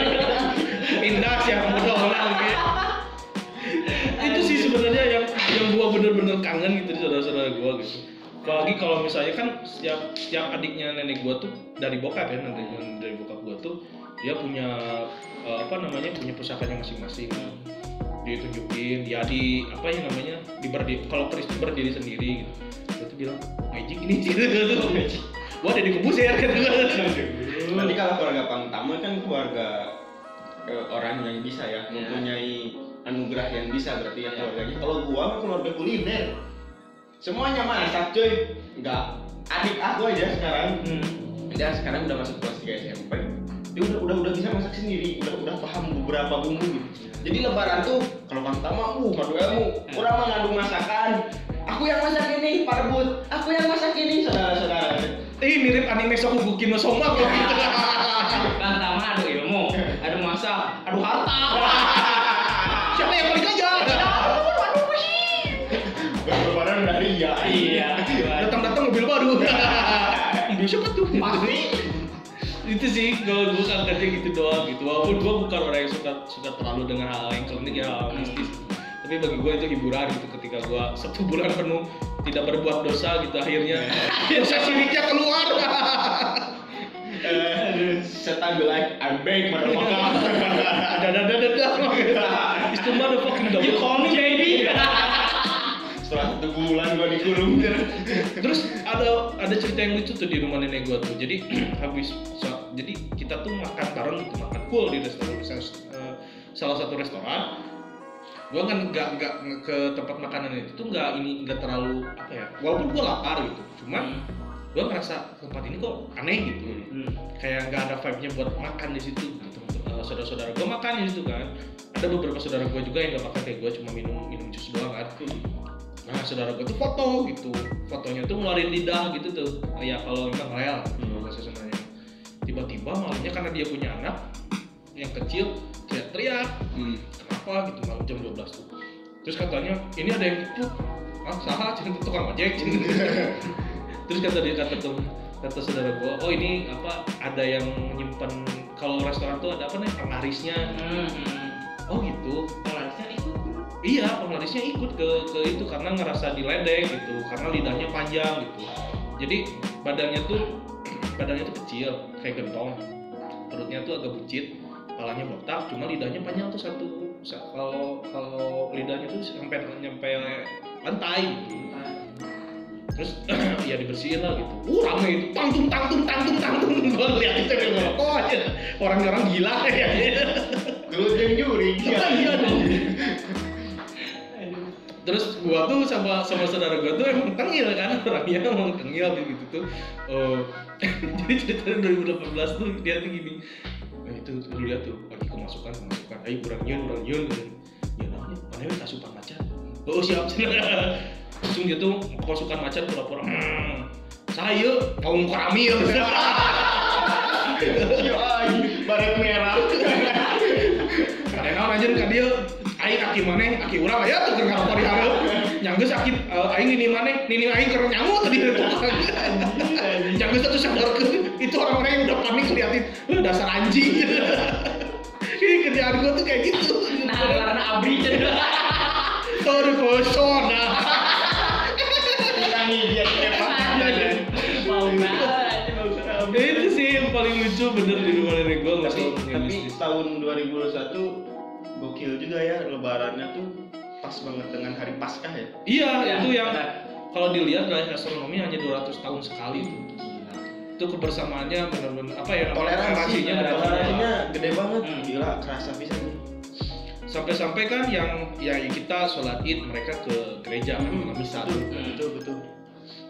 yang gua bener-bener kangen gitu di saudara-saudara gua gitu. Apalagi kalau misalnya kan setiap setiap adiknya nenek gua tuh dari bokap ya dari, dari bokap gua tuh dia punya eh, apa namanya punya pusakanya masing-masing. Ditunjukin ya di apa ya namanya di berdiri kalau Chris berdiri sendiri gitu. Dia tuh bilang magic ini gitu gua ada di kubus ya kan Nanti kalau keluarga Pangtama kan keluarga eh, orang yang bisa ya, Ya. mempunyai anugerah yang bisa berarti ya Ya. keluarganya. Kalau gua mah keluarga kuliner. Semuanya masak cuy. Enggak. Adik aku aja sekarang. Dia sekarang udah masuk kelas 3 SMP. Dia udah udah udah bisa masak sendiri, udah udah paham beberapa bumbu gitu. Jadi lebaran tuh kalau Pangtama uh ngadu ilmu, kurang mah ngadu masakan. Aku yang masak ini, Pak Rebut. Aku yang masak ini, saudara-saudara. Ih mirip anime Sokuguki no Soma kok gitu. Pertama adu ilmu, adu masak, adu harta. Udah ria. Iya. Datang-datang mobil baru. Mobil siapa tuh? Pasti. itu sih kalau gue kangennya gitu doang gitu walaupun gue bukan orang yang suka suka terlalu dengan hal yang klinik ya hal mistis tapi bagi gue itu hiburan gitu ketika gue satu bulan penuh tidak berbuat dosa gitu akhirnya dosa siriknya keluar Eh, setan be like I'm back motherfucker. ada ada ada ada itu motherfucking double You call me bulan gua dikurung Terus ada ada cerita yang lucu tuh di rumah nenek gua tuh. Jadi habis so- jadi kita tuh makan bareng gitu, makan full di restoran misalnya, eh, salah satu restoran. Gua kan nggak nggak ke tempat makanan itu tuh nggak ini nggak terlalu apa ya. Walaupun gua lapar gitu, cuman gua ngerasa tempat ini kok aneh gitu. Kayak nggak ada vibe-nya buat makan di situ gitu. Eh, saudara-saudara gua makan di situ kan. Ada beberapa saudara gua juga yang nggak makan kayak gua cuma minum minum jus doang kan. Nah, saudara gue tuh foto gitu. Fotonya tuh ngeluarin lidah gitu tuh. Ya kalau memang real bahasa Sundanya. Tiba-tiba malamnya karena dia punya anak yang kecil teriak-teriak. Hmm. Kenapa gitu malam jam 12 tuh. Terus katanya ini ada yang ikut. Ah, salah cina tukang ojek. cina. Terus kata dia kata tuh kata saudara gue, oh ini apa ada yang nyimpen kalau restoran tuh ada apa nih penglarisnya. Oh gitu. Penglarisnya itu. Iya, penglarisnya ikut ke ke itu karena ngerasa diledek gitu, karena lidahnya panjang gitu. Jadi badannya tuh badannya tuh kecil kayak gentong, perutnya tuh agak buncit, kepalanya botak, cuma lidahnya panjang tuh satu. Sa- Kalau kalau lidahnya tuh sampai nyampe lantai gitu. Terus ya dibersihin lah gitu. Uh rame itu, tangtung tangtung tangtung tangtung. Gue lihat itu kayak kok aja orang-orang gila ya. Yang juri. Iya dong. terus gua tuh sama sama saudara gua tuh emang tengil kan orangnya emang tengil gitu tuh. Oh jadi cerita 2018 tuh dia tuh gini nah itu tuh lu lihat tuh lagi kemasukan kemasukan. Ayo kurang nyun kurang nyun. Gitu ya namanya mana yang kasupan macan. Oh siap. Langsung dia tuh kemasukan macan pura-pura "Hmm, saya kaum koramil Yo ay, baret merah. Karena naon anjir ka dieu aing aki maneh, aki urang aya tuh keur ngarokok di hareup. Nyanggeus aki eh, aing nini maneh, nini aing keur nyangu tadi dari tukang. Nyanggeus tuh sadarkeun itu orang-orang yang udah panik ngeliatin, "Lu dasar anjing." Ini kerjaan gua tuh kayak gitu. Nah, karena abri jadi. Terpesona. Tangi dia kepak. Mau banget. Itu sih yang paling lucu bener di rumah nenek gua nggak Tapi tapi tahun 2021 gokil juga ya lebarannya tuh pas banget dengan hari Paskah ya. Iya, Ya, itu yang kalau dilihat dari astronomi hanya 200 tahun sekali itu. Itu kebersamaannya benar-benar apa ya toleransinya toleransinya gede banget. Hmm. Gila, kerasa bisa nih. sampai-sampai kan yang ya kita sholat id mereka ke gereja kan malam misa tuh. betul betul.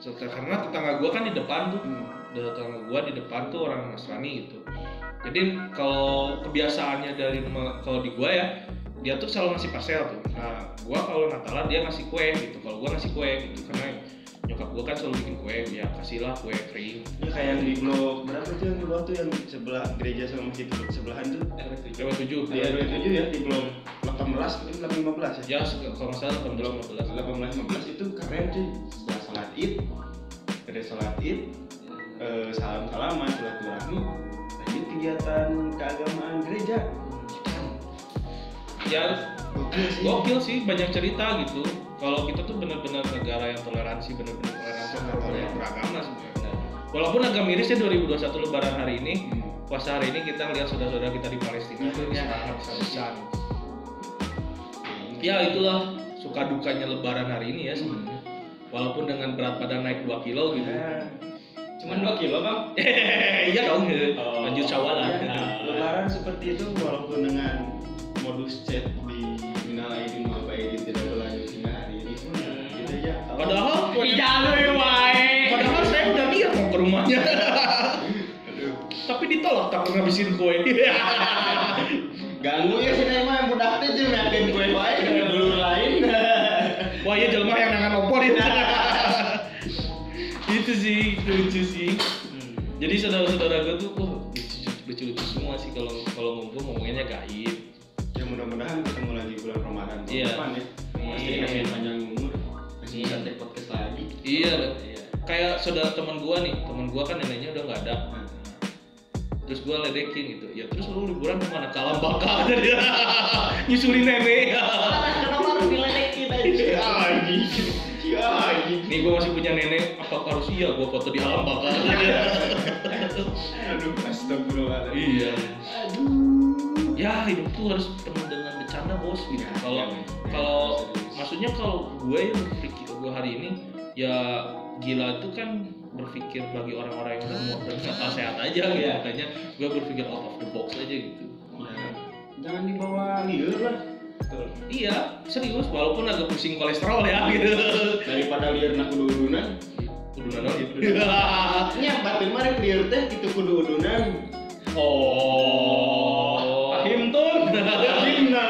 So, karena tetangga gua kan di depan tuh Hmm. tetangga gua di depan tuh orang Nasrani gitu jadi kalau kebiasaannya dari kalau di gua ya dia tuh selalu ngasih parcel tuh. Nah gua kalau Natalan dia ngasih kue gitu. Kalau gua ngasih kue gitu karena nyokap gua kan selalu bikin kue ya kasihlah kue kering. Ini kayak yang di blok berapa tuh yang di tuh yang sebelah gereja sama masjid itu? Sebelahan tuh. tujuh. Di RW 7 ya di blok 18 ini blok 15 ya. ya kalau nggak salah tahun Blok 2015 18 itu keren sih. Setelah salat Id, dari salat Id, eh, salam salaman silaturahmi, lanjut kegiatan keagamaan gereja. ya Gokil sih. gokil sih banyak cerita gitu kalau kita tuh benar-benar negara yang toleransi benar-benar toleransi toleran. beragama sebenarnya walaupun agak miris ya 2021 lebaran hari ini Hmm. puasa hari ini kita lihat saudara-saudara kita di Palestina itu Ya. sangat habis-habisan ya itulah suka dukanya lebaran hari ini ya sebenarnya walaupun dengan berat badan naik 2 kilo gitu Cuman 2 kilo, Bang. iya dong Oh. lanjut syawalan Ya, lebaran seperti itu walaupun dengan modus chat di minal aidin wal faizin tidak berlanjut hingga hari ini pun gitu ya. padahal Ijazah wae. padahal saya udah niat mau ke rumahnya tapi ditolak tak ngabisin kue Ganggu ya sih mah yang budak teh jeung kue wae dengan dulur lain. wah iya jelma yang nangan opor itu itu sih lucu sih jadi saudara-saudara gue tuh wah, lucu lucu semua sih kalau kalau ngumpul ngomonginnya gaib Ya mudah-mudahan ketemu lagi bulan Ramadan tahun Iya. depan ya. Pasti Iya. kasih panjang umur. Masih bisa Iya. take podcast lagi. iya kayak saudara teman gua nih teman gua kan neneknya udah nggak ada Nah, terus gua ledekin gitu ya terus lu liburan ke mana ke alam baka ada dia nyusulin nenek Kenapa harus diledekin aja? Ya lagi. Ya. Nih gua masih punya nenek apa harus iya gua foto di alam baka Aduh, astagfirullahaladzim. iya ya hidup tuh harus penuh dengan bercanda bos gitu Ya, kalau ya, kalau serius. maksudnya kalau gue yang berpikir gue hari ini ya gila itu kan berpikir bagi orang-orang yang udah mau mental sehat aja gitu Iya. makanya gue berpikir out of the box aja gitu Ya, Jangan dibawa liur lah. Iya serius walaupun agak pusing kolesterol ya gitu Daripada liur nak kudu udunan. nanon gitu Nya batin mah liur teh kitu kudu udunan. oh Pahim tuh. Pahimna.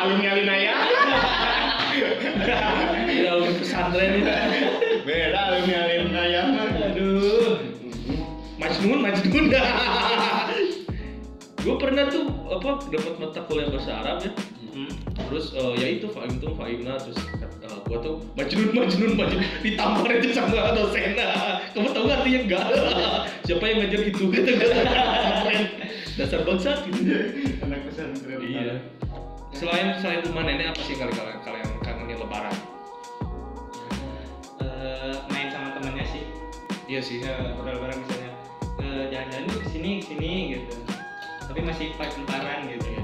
Alumni Alinaya. ya udah pesantren itu Beda alumni Alinaya mah. aduh Majnun, Majnun gue pernah tuh apa dapat mata kuliah bahasa Arab ya. Terus eh, ya itu Fahim tuh Fahimna terus eh, gue tuh Majnun, Majnun, Majnun. Ditampar itu sama dosennya. Kamu tahu nggak artinya? Enggak siapa yang ngajar itu kata gue dasar bangsat. Gitu Anak pesantren. iya. Selain selain rumah nenek apa sih kali kalian kalian kangenin lebaran? Eh, main sama temennya sih. iya sih. Ya, lebaran misalnya. Eh, jalan-jalan yuk ke sini ke sini gitu. Tapi masih pacaran gitu ya.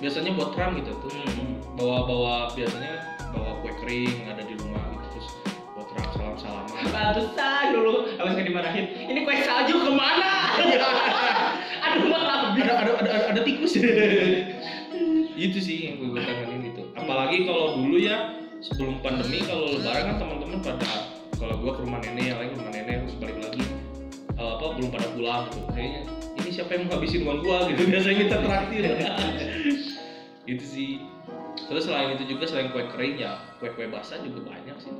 biasanya buat perang gitu tuh Hmm. bawa bawa biasanya bawa kue kering ada di rumah gitu terus buat perang salam salaman Pantesan dulu habis dimarahin. Ini kue salju ke mana? Aduh maaf. ada ada ada ada, ada tikus itu sih yang gue kangenin gitu apalagi kalau dulu ya sebelum pandemi kalau lebaran kan teman-teman pada kalau gue ke rumah nenek yang lain ke rumah nenek terus balik lagi eh, apa belum pada pulang gitu kayaknya siapa yang mau habisin uang gua gitu? Biasanya kita traktir. Itu sih. Terus selain itu juga selain kue kering ya kue kue basah juga banyak sih.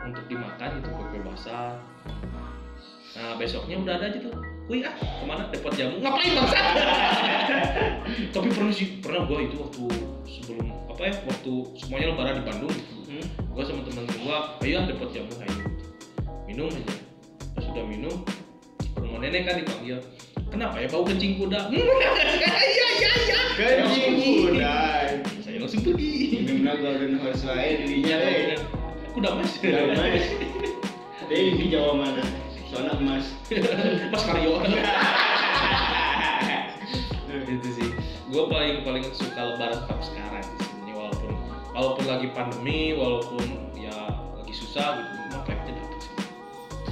Untuk dimakan itu kue kue basah. Nah besoknya udah ada aja tuh. Wih ah ke mana? Dapat jamu. Ngapain bangsa tapi pernah sih pernah gua itu waktu sebelum apa ya waktu semuanya lebaran di Bandung gitu. Hmm. gua sama temen gua ayo ah dapat jamu ayo. Minum aja. Pas sudah minum rumah nenek kan dipanggil kenapa ya bau kencing kuda iya iya iya Kencing kuda. saya langsung pergi Minumna golden horse wae dirinya teh. kuda mas Kuda emas. Deh di Jawa mana? Soalnya emas. mas Mario itu sih gue paling paling suka lebaran sampai sekarang sebenarnya walaupun walaupun lagi pandemi walaupun ya lagi susah gitu cuma vibe-nya dapet sih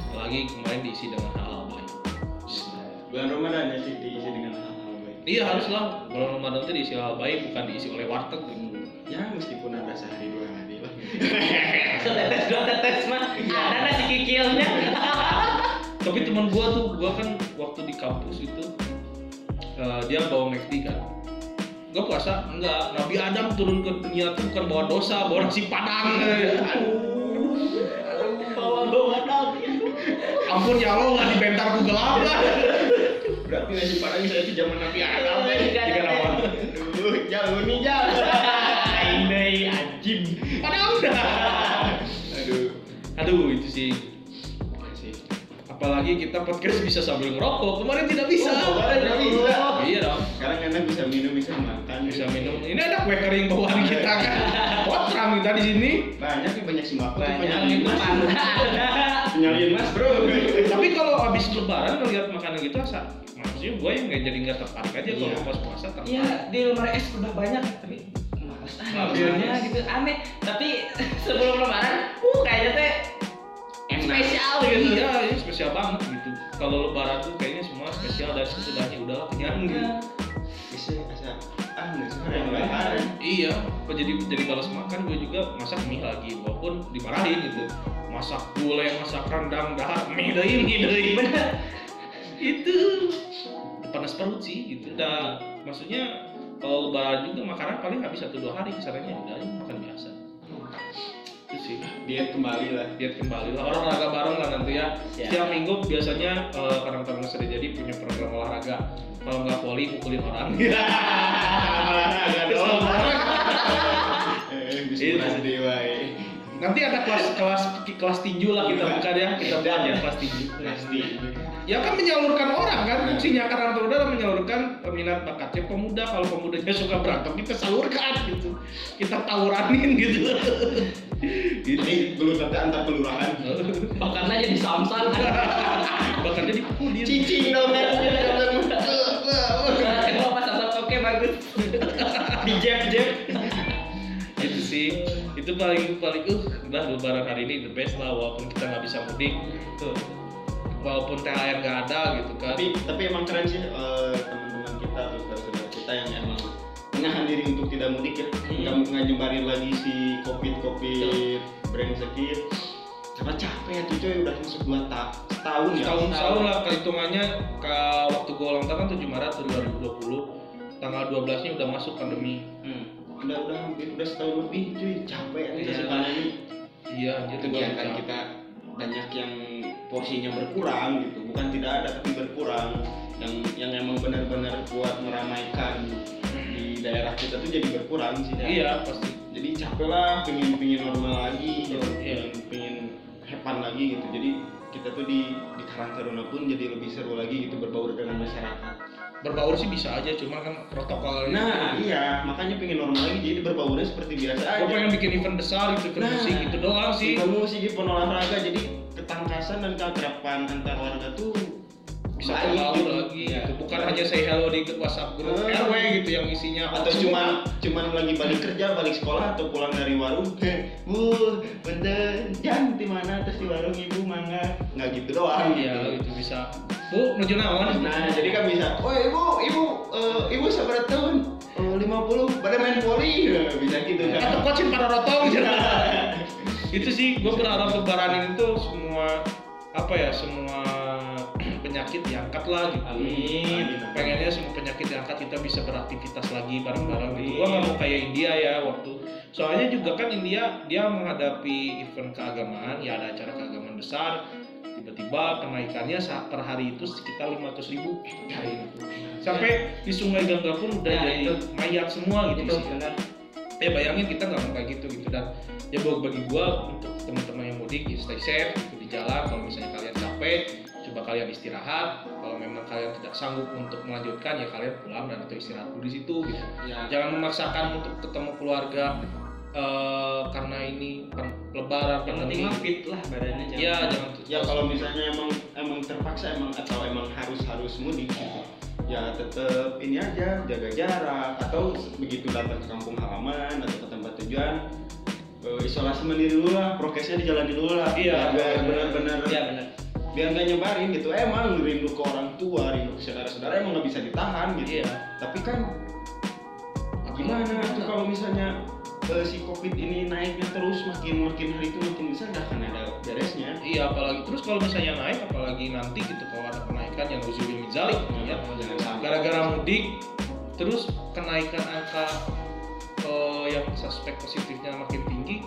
apalagi kemarin diisi dengan baik Bulan Ramadan ya sih diisi dengan hal-hal baik. iya haruslah bulan Ramadan itu diisi hal baik bukan diisi oleh warteg gitu Ya meskipun ada sehari dua hari lah. Tetes dua tetes mah. Ada nasi kikilnya. tapi teman gua tuh gua kan waktu di kampus itu eh, dia bawa McD kan gua puasa enggak Nabi Adam turun ke dunia tuh bukan bawa dosa bawa nasi padang Bawa-bawa nabi. ampun ya Allah nggak dibentar ku gelap nasi padang saya di zaman Nabi Adam Iya, iya. Tiga lawan. Aduh, jauh nih jauh. Ini anjing. padahal udah Aduh. aduh itu sih Ya apalagi kita podcast bisa sambil ngerokok kemarin tidak bisa Oh, kemarin tidak bisa. iya dong Sekarang enak bisa minum, bisa makan. bisa minum ini ada kue kering bawaan kita kan potram kita di sini Banyak banyak sembako. banyak penyalin itu mas. ada Penyalin mas bro. tapi habis lebaran ngeliat makanan gitu asa maksudnya gue yang nggak jadi nggak tertarik aja kalau Iya. pas puasa tertarik Iya di lemari es udah banyak tapi males. Ah ngambilnya gitu aneh. Tapi sebelum lebaran uh kayaknya teh spesial gitu. iya ini spesial banget gitu. Kalau lebaran tuh kayaknya semua spesial dan sesudahnya udahlah kenyang gitu. Iya. Bisa asa. Ah nggak sih yang. Iya, apa jadi jadi balas makan gue juga masak mie lagi walaupun dimarahin gitu. Masak gulai, masak rendang, dah mie deui, mie bener Itu panas perut sih gitu. Dah maksudnya kalau lebaran juga makanan paling habis satu dua hari kesannya udah makan biasa. Itu sih Diet kembali lah. diet kembali lah olahraga bareng lah nanti ya. Ya. Setiap minggu biasanya eh, kadang-kadang sering jadi punya program olahraga. Kalau nggak voli mukulin orang. Olahraga dong. Eh, bisa Itu. Nanti ada kelas kelas kelas tinju lah kita buka ya, kita buat ya kelas tinju. Pasti. Ya kan menyalurkan orang kan Nah. fungsinya muda adalah menyalurkan minat bakatnya pemuda. Kalau pemudanya suka berantem kita salurkan gitu, kita tawuranin gitu. Ini belum nanti antar kelurahan. makannya jadi samsat Bakatnya dipukulin. Cicing dong kan. kalau pas samsat oke bagus di jab jab. Itu paling paling uh udah lebaran hari ini the best lah walaupun kita nggak bisa mudik. Tuh. Walaupun THR nggak ada gitu kan. tapi tapi emang keren sih eh, teman-teman kita atau saudara-saudara kita yang emang menahan diri untuk tidak mudik ya nggak nggak nyebarin lagi si covid covid brand sakit karena capek ya tuh coy udah masuk dua ta setahun ya tahun tahun lah kehitungannya ke waktu gue ulang tahun kan 7 Maret 2020 tanggal 12 nya udah masuk pandemi hmm. Udah udah hampir udah setahun lebih cuy. Capek ya Iya. sekarang ini. Iya kegiatan kita banyak yang porsinya berkurang gitu. Bukan tidak ada tapi berkurang. Yang yang emang benar-benar buat meramaikan di daerah kita tuh jadi berkurang sih iya pasti. Jadi capek lah pengen pengen normal lagi gitu. Iya. pengen pengen hepan lagi gitu. Jadi kita tuh di di Karang Taruna pun jadi lebih seru lagi gitu berbaur dengan masyarakat berbaur sih bisa aja cuma kan protokolnya nah iya makanya pengen normal lagi jadi berbaurnya seperti biasa aja. gue pengen bikin event besar gitu event Nah, musik gitu doang sih. Event musik event olahraga jadi ketangkasan dan keakraban antar warga tuh bisa gitu. lagi Iya. gitu bukan hanya say hello di WhatsApp grup Hmm. RW gitu yang isinya. Atau semua. cuman lagi balik kerja balik sekolah atau pulang dari warung bu bener jam di mana? Terus di warung ibu mangga. Nggak gitu doang. Iya gitu. itu bisa. Bu menuju naon? Nah jadi kan bisa oh ibu ibu eh, ibu seberapa tahun? Eh, 50 pada main voli. Nah, bisa gitu atau kan kocin pada rotong itu sih gue berharap lebaran ini tuh semua apa ya semua penyakit diangkat lah gitu. Amin. pengennya semua penyakit diangkat kita bisa beraktivitas lagi bareng-bareng. Gitu. Gue nggak mau kayak India ya waktu. Soalnya juga kan India dia menghadapi event keagamaan ya ada acara keagamaan besar. Tiba-tiba kenaikannya saat per hari itu sekitar 500 ribu. Sampai di Sungai Gangga pun udah Ya, jadi itu. mayat semua gitu itu sih. benar. Ya bayangin kita nggak mau kayak gitu gitu. Dan ya buat bagi gua untuk teman-teman yang mudik ya stay safe gitu di jalan. Kalau misalnya kalian capek coba kalian istirahat. Kalau memang kalian tidak sanggup untuk melanjutkan ya kalian pulang dan atau istirahat dulu di situ gitu. Ya jangan memaksakan untuk ketemu keluarga eh, karena ini kan lebaran yang penting mah fit lah badannya jangan ya jangan ya kalau misalnya emang emang terpaksa emang atau emang harus harus mudik gitu. Ya tetap ini aja jaga jarak atau begitu datang ke kampung halaman atau ke tempat tujuan eh, isolasi mandiri dulu lah prokesnya dijalani dulu lah. Iya. benar-benar iya benar biar nggak nyebarin gitu. Emang rindu ke orang tua rindu ke saudara-saudara emang nggak bisa ditahan gitu. Iya. Tapi kan gimana tuh kalau misalnya eh, si covid ini naiknya terus makin makin hari itu makin besar nggak akan ada beresnya. Iya apalagi terus kalau misalnya naik apalagi nanti gitu kalau ada kenaikan yang uzubil minzalik ya. jangan sampai. Gara-gara mudik terus kenaikan angka eh, yang suspek positifnya makin tinggi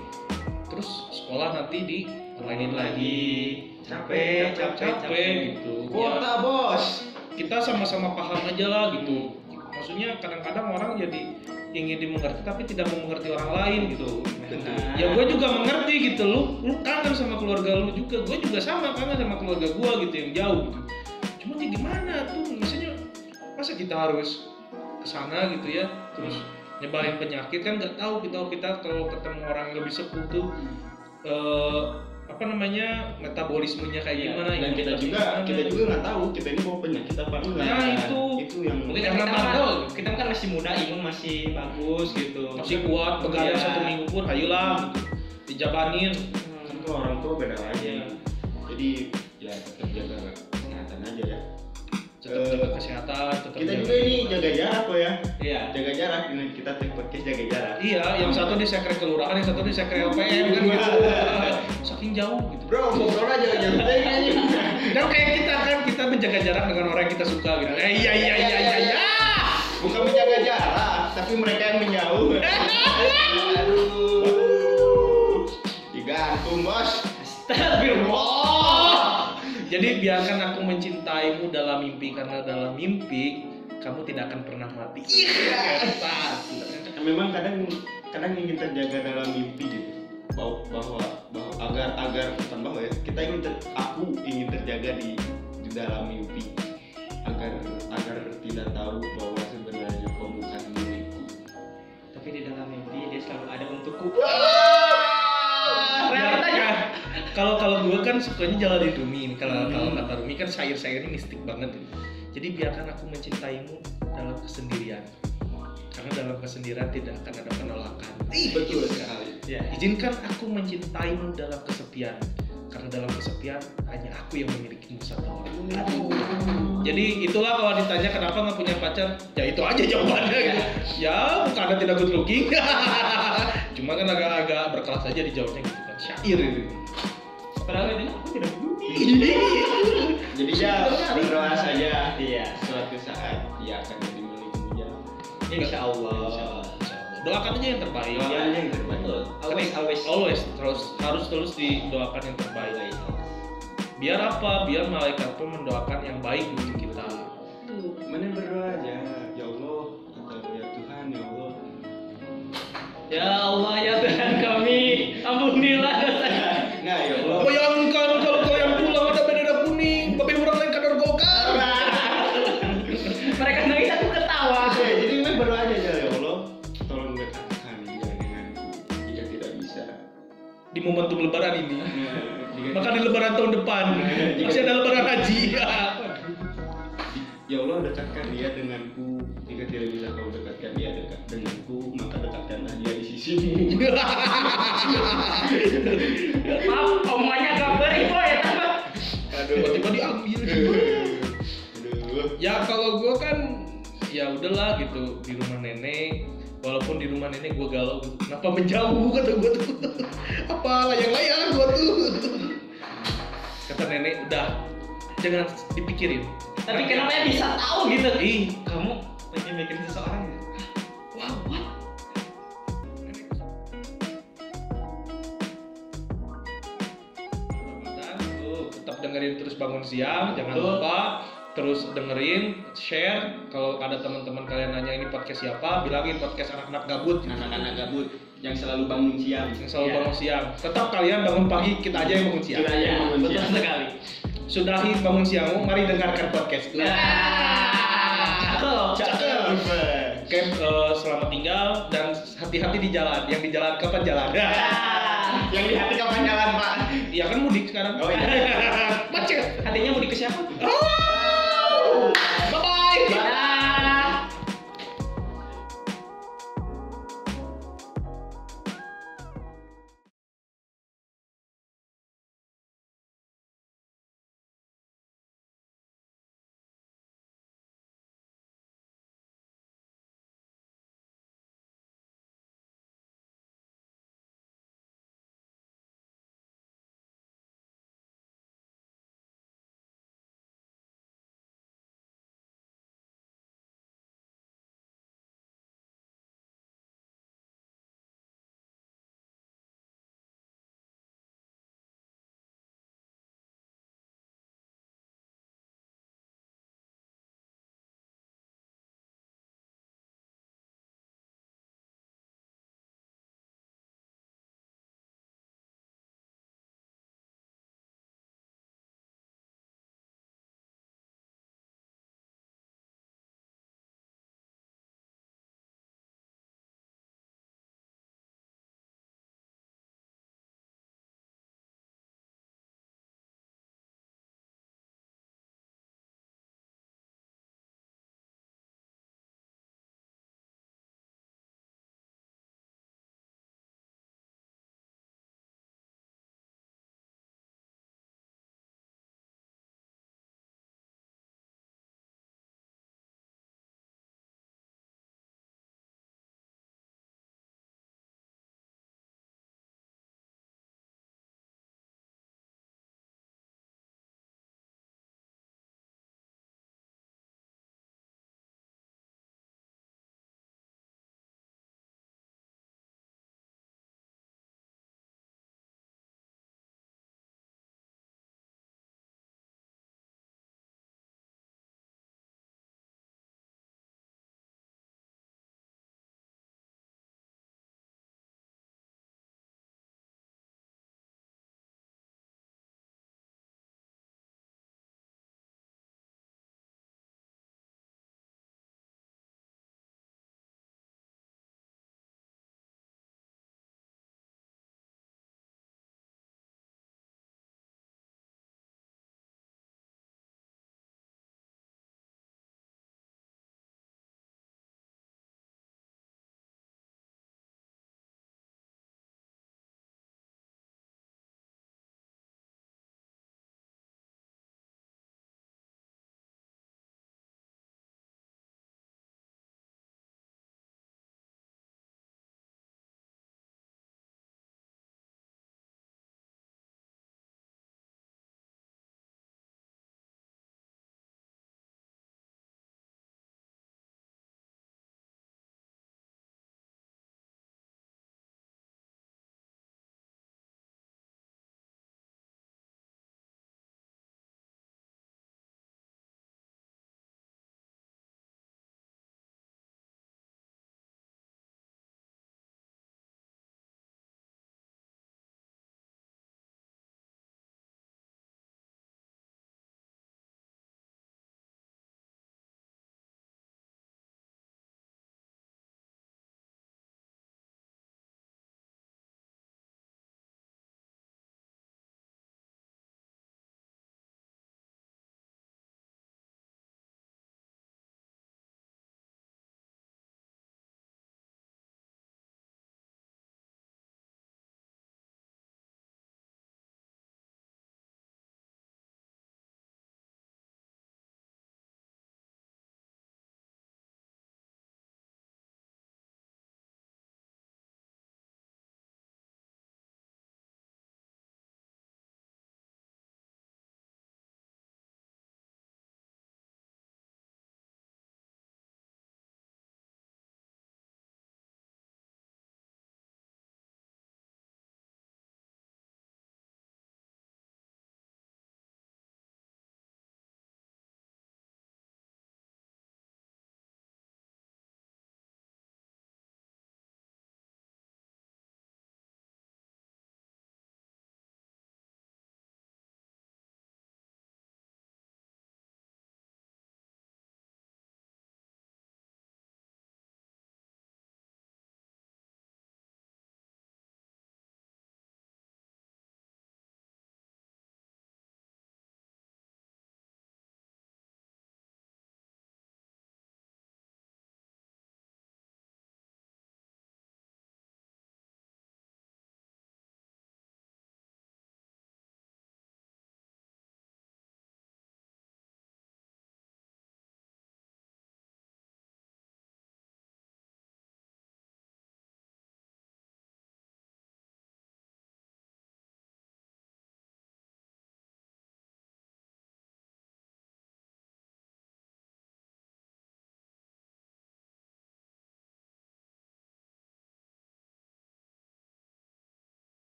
terus sekolah nanti di onlinein lagi. Capek capek capek capek gitu. Ya, kuota bos. kita sama-sama paham aja lah gitu. Maksudnya kadang-kadang orang jadi ingin dimengerti tapi tidak mengerti orang lain gitu. Betul. ya gue juga mengerti gitu. Lu lu kangen sama keluarga lu juga. Gue juga sama kangen sama keluarga gue gitu yang jauh gitu. Cuma ya gimana tuh? Misalnya masa kita harus ke sana gitu ya? Terus nyebarin penyakit kan nggak tahu kita kita kalau ketemu orang yang lebih sepuh tuh eh, apa namanya metabolismenya kayak Iya, gimana dan kita juga gimana. kita juga nggak tahu kita ini bawa penyakit apa enggak Nah, itu. itu yang Mungkin Karena kita kan, bandel. kita kan masih muda, imun masih bagus gitu. masih kuat Iya. satu minggu pun ayolah gitu dijabanin kan tuh orang tua beda lagi Iya. jadi ya tetap jaga ya tetap Eh, jaga kesehatan tetap kita jaga juga ini jaga jarak kok ya Iya. jaga jarak ini kita take podcast jaga jarak Iya, yang satu di sekre kelurahan, yang satu di sekre LPM kan gitu. Saking jauh gitu. bro ngobrol aja jangan Dan kayak kita kan kita menjaga jarak dengan orang yang kita suka gitu. Eh iya iya iya iya iya. bukan menjaga jarak tapi mereka yang menjauh aduh digantung bos Astagfirullah. Jadi biarkan aku mencintaimu dalam mimpi karena dalam mimpi kamu tidak akan pernah mati. Iya. Kan memang kadang kadang ingin terjaga dalam mimpi gitu bahwa bahwa, bahwa agar agar bukan bahwa ya kita ingin ter- aku ingin terjaga di di dalam mimpi agar agar tidak tahu bahwa sebenarnya kau bukan milikku Tapi di dalam mimpi dia selalu ada untukku. Ya, ya. Kalau kalau gue kan sukanya jalan di Rumi. Kalau kalau kata Rumi kan syair-syairnya mistik banget. gitu. Jadi biarkan aku mencintaimu dalam kesendirian. Karena dalam kesendirian tidak akan ada penolakan. Ih, betul kan. sekali Ya. Izinkan aku mencintaimu dalam kesepian. Karena dalam kesepian hanya aku yang memilikimu satu orang. Jadi itulah kalau ditanya kenapa nggak punya pacar, ya itu aja jawabannya gitu. Ya karena tidak good looking. Cuma kan agak-agak berkelas aja dijawabnya gitu kan. Syair itu. Padahal ini aku tidak begitu. jadi ya berdoa saja Iya. suatu saat dia akan jadi milikmu ya Insya Allah. Doakan aja yang terbaik. Doakan ya. aja yang terbaik. Always, always. Always terus harus terus didoakan yang terbaik. Biar apa? Biar malaikat pun mendoakan yang baik untuk kita. mana berdoa aja ya Allah atau ya Tuhan ya Allah Ya Allah ya Tuhan kami, ampunilah ya Allah Bayangkan kalau kalian pulang ada bendera kuning, babi orang lain kadar golkar. Mereka nangis aku ketawa. Oke, jadi memang berdoa aja ya Allah tolong dekatkan dia denganku jika tidak bisa Di momentum lebaran ini. Jika- Maka di lebaran tahun depan masih ada lebaran haji. Ya Allah dekatkan dia denganku Jika tidak bisa kau dekatkan dia dekat denganku Maka dekatkanlah dia di sisimu Maaf, omongannya agak beribu ya tambah. Tiba-tiba diambil. Ya kalau gue kan ya udahlah gitu di rumah nenek walaupun di rumah nenek gue galau gitu. kenapa menjauh kata gue tuh apa layang-layang gue tuh kata nenek udah jangan dipikirin Tapi kenapa ya bisa tahu gitu? ih Kamu lagi mikirin seseorang. Gitu. wow what tetap dengerin terus bangun siang jangan Betul. lupa. Terus dengerin share. Kalau ada teman-teman kalian nanya ini podcast siapa bilangin podcast anak-anak gabut. Anak-anak gabut yang selalu bangun siang. Yang selalu Iya. bangun siang. Tetap kalian bangun pagi kita aja yang bangun siang. Kita aja yang Ya, bangun betul siang sekali. sudahi bangun siangmu. Mari dengarkan podcast. Nah. Oke, eh, selamat tinggal dan hati-hati di jalan. Yang di jalan kapan jalan? Ah, Yang di hati kapan jalan pak? Ya kan mudik sekarang. Oh iya Macet. Hatinya mau ke siapa? Oh,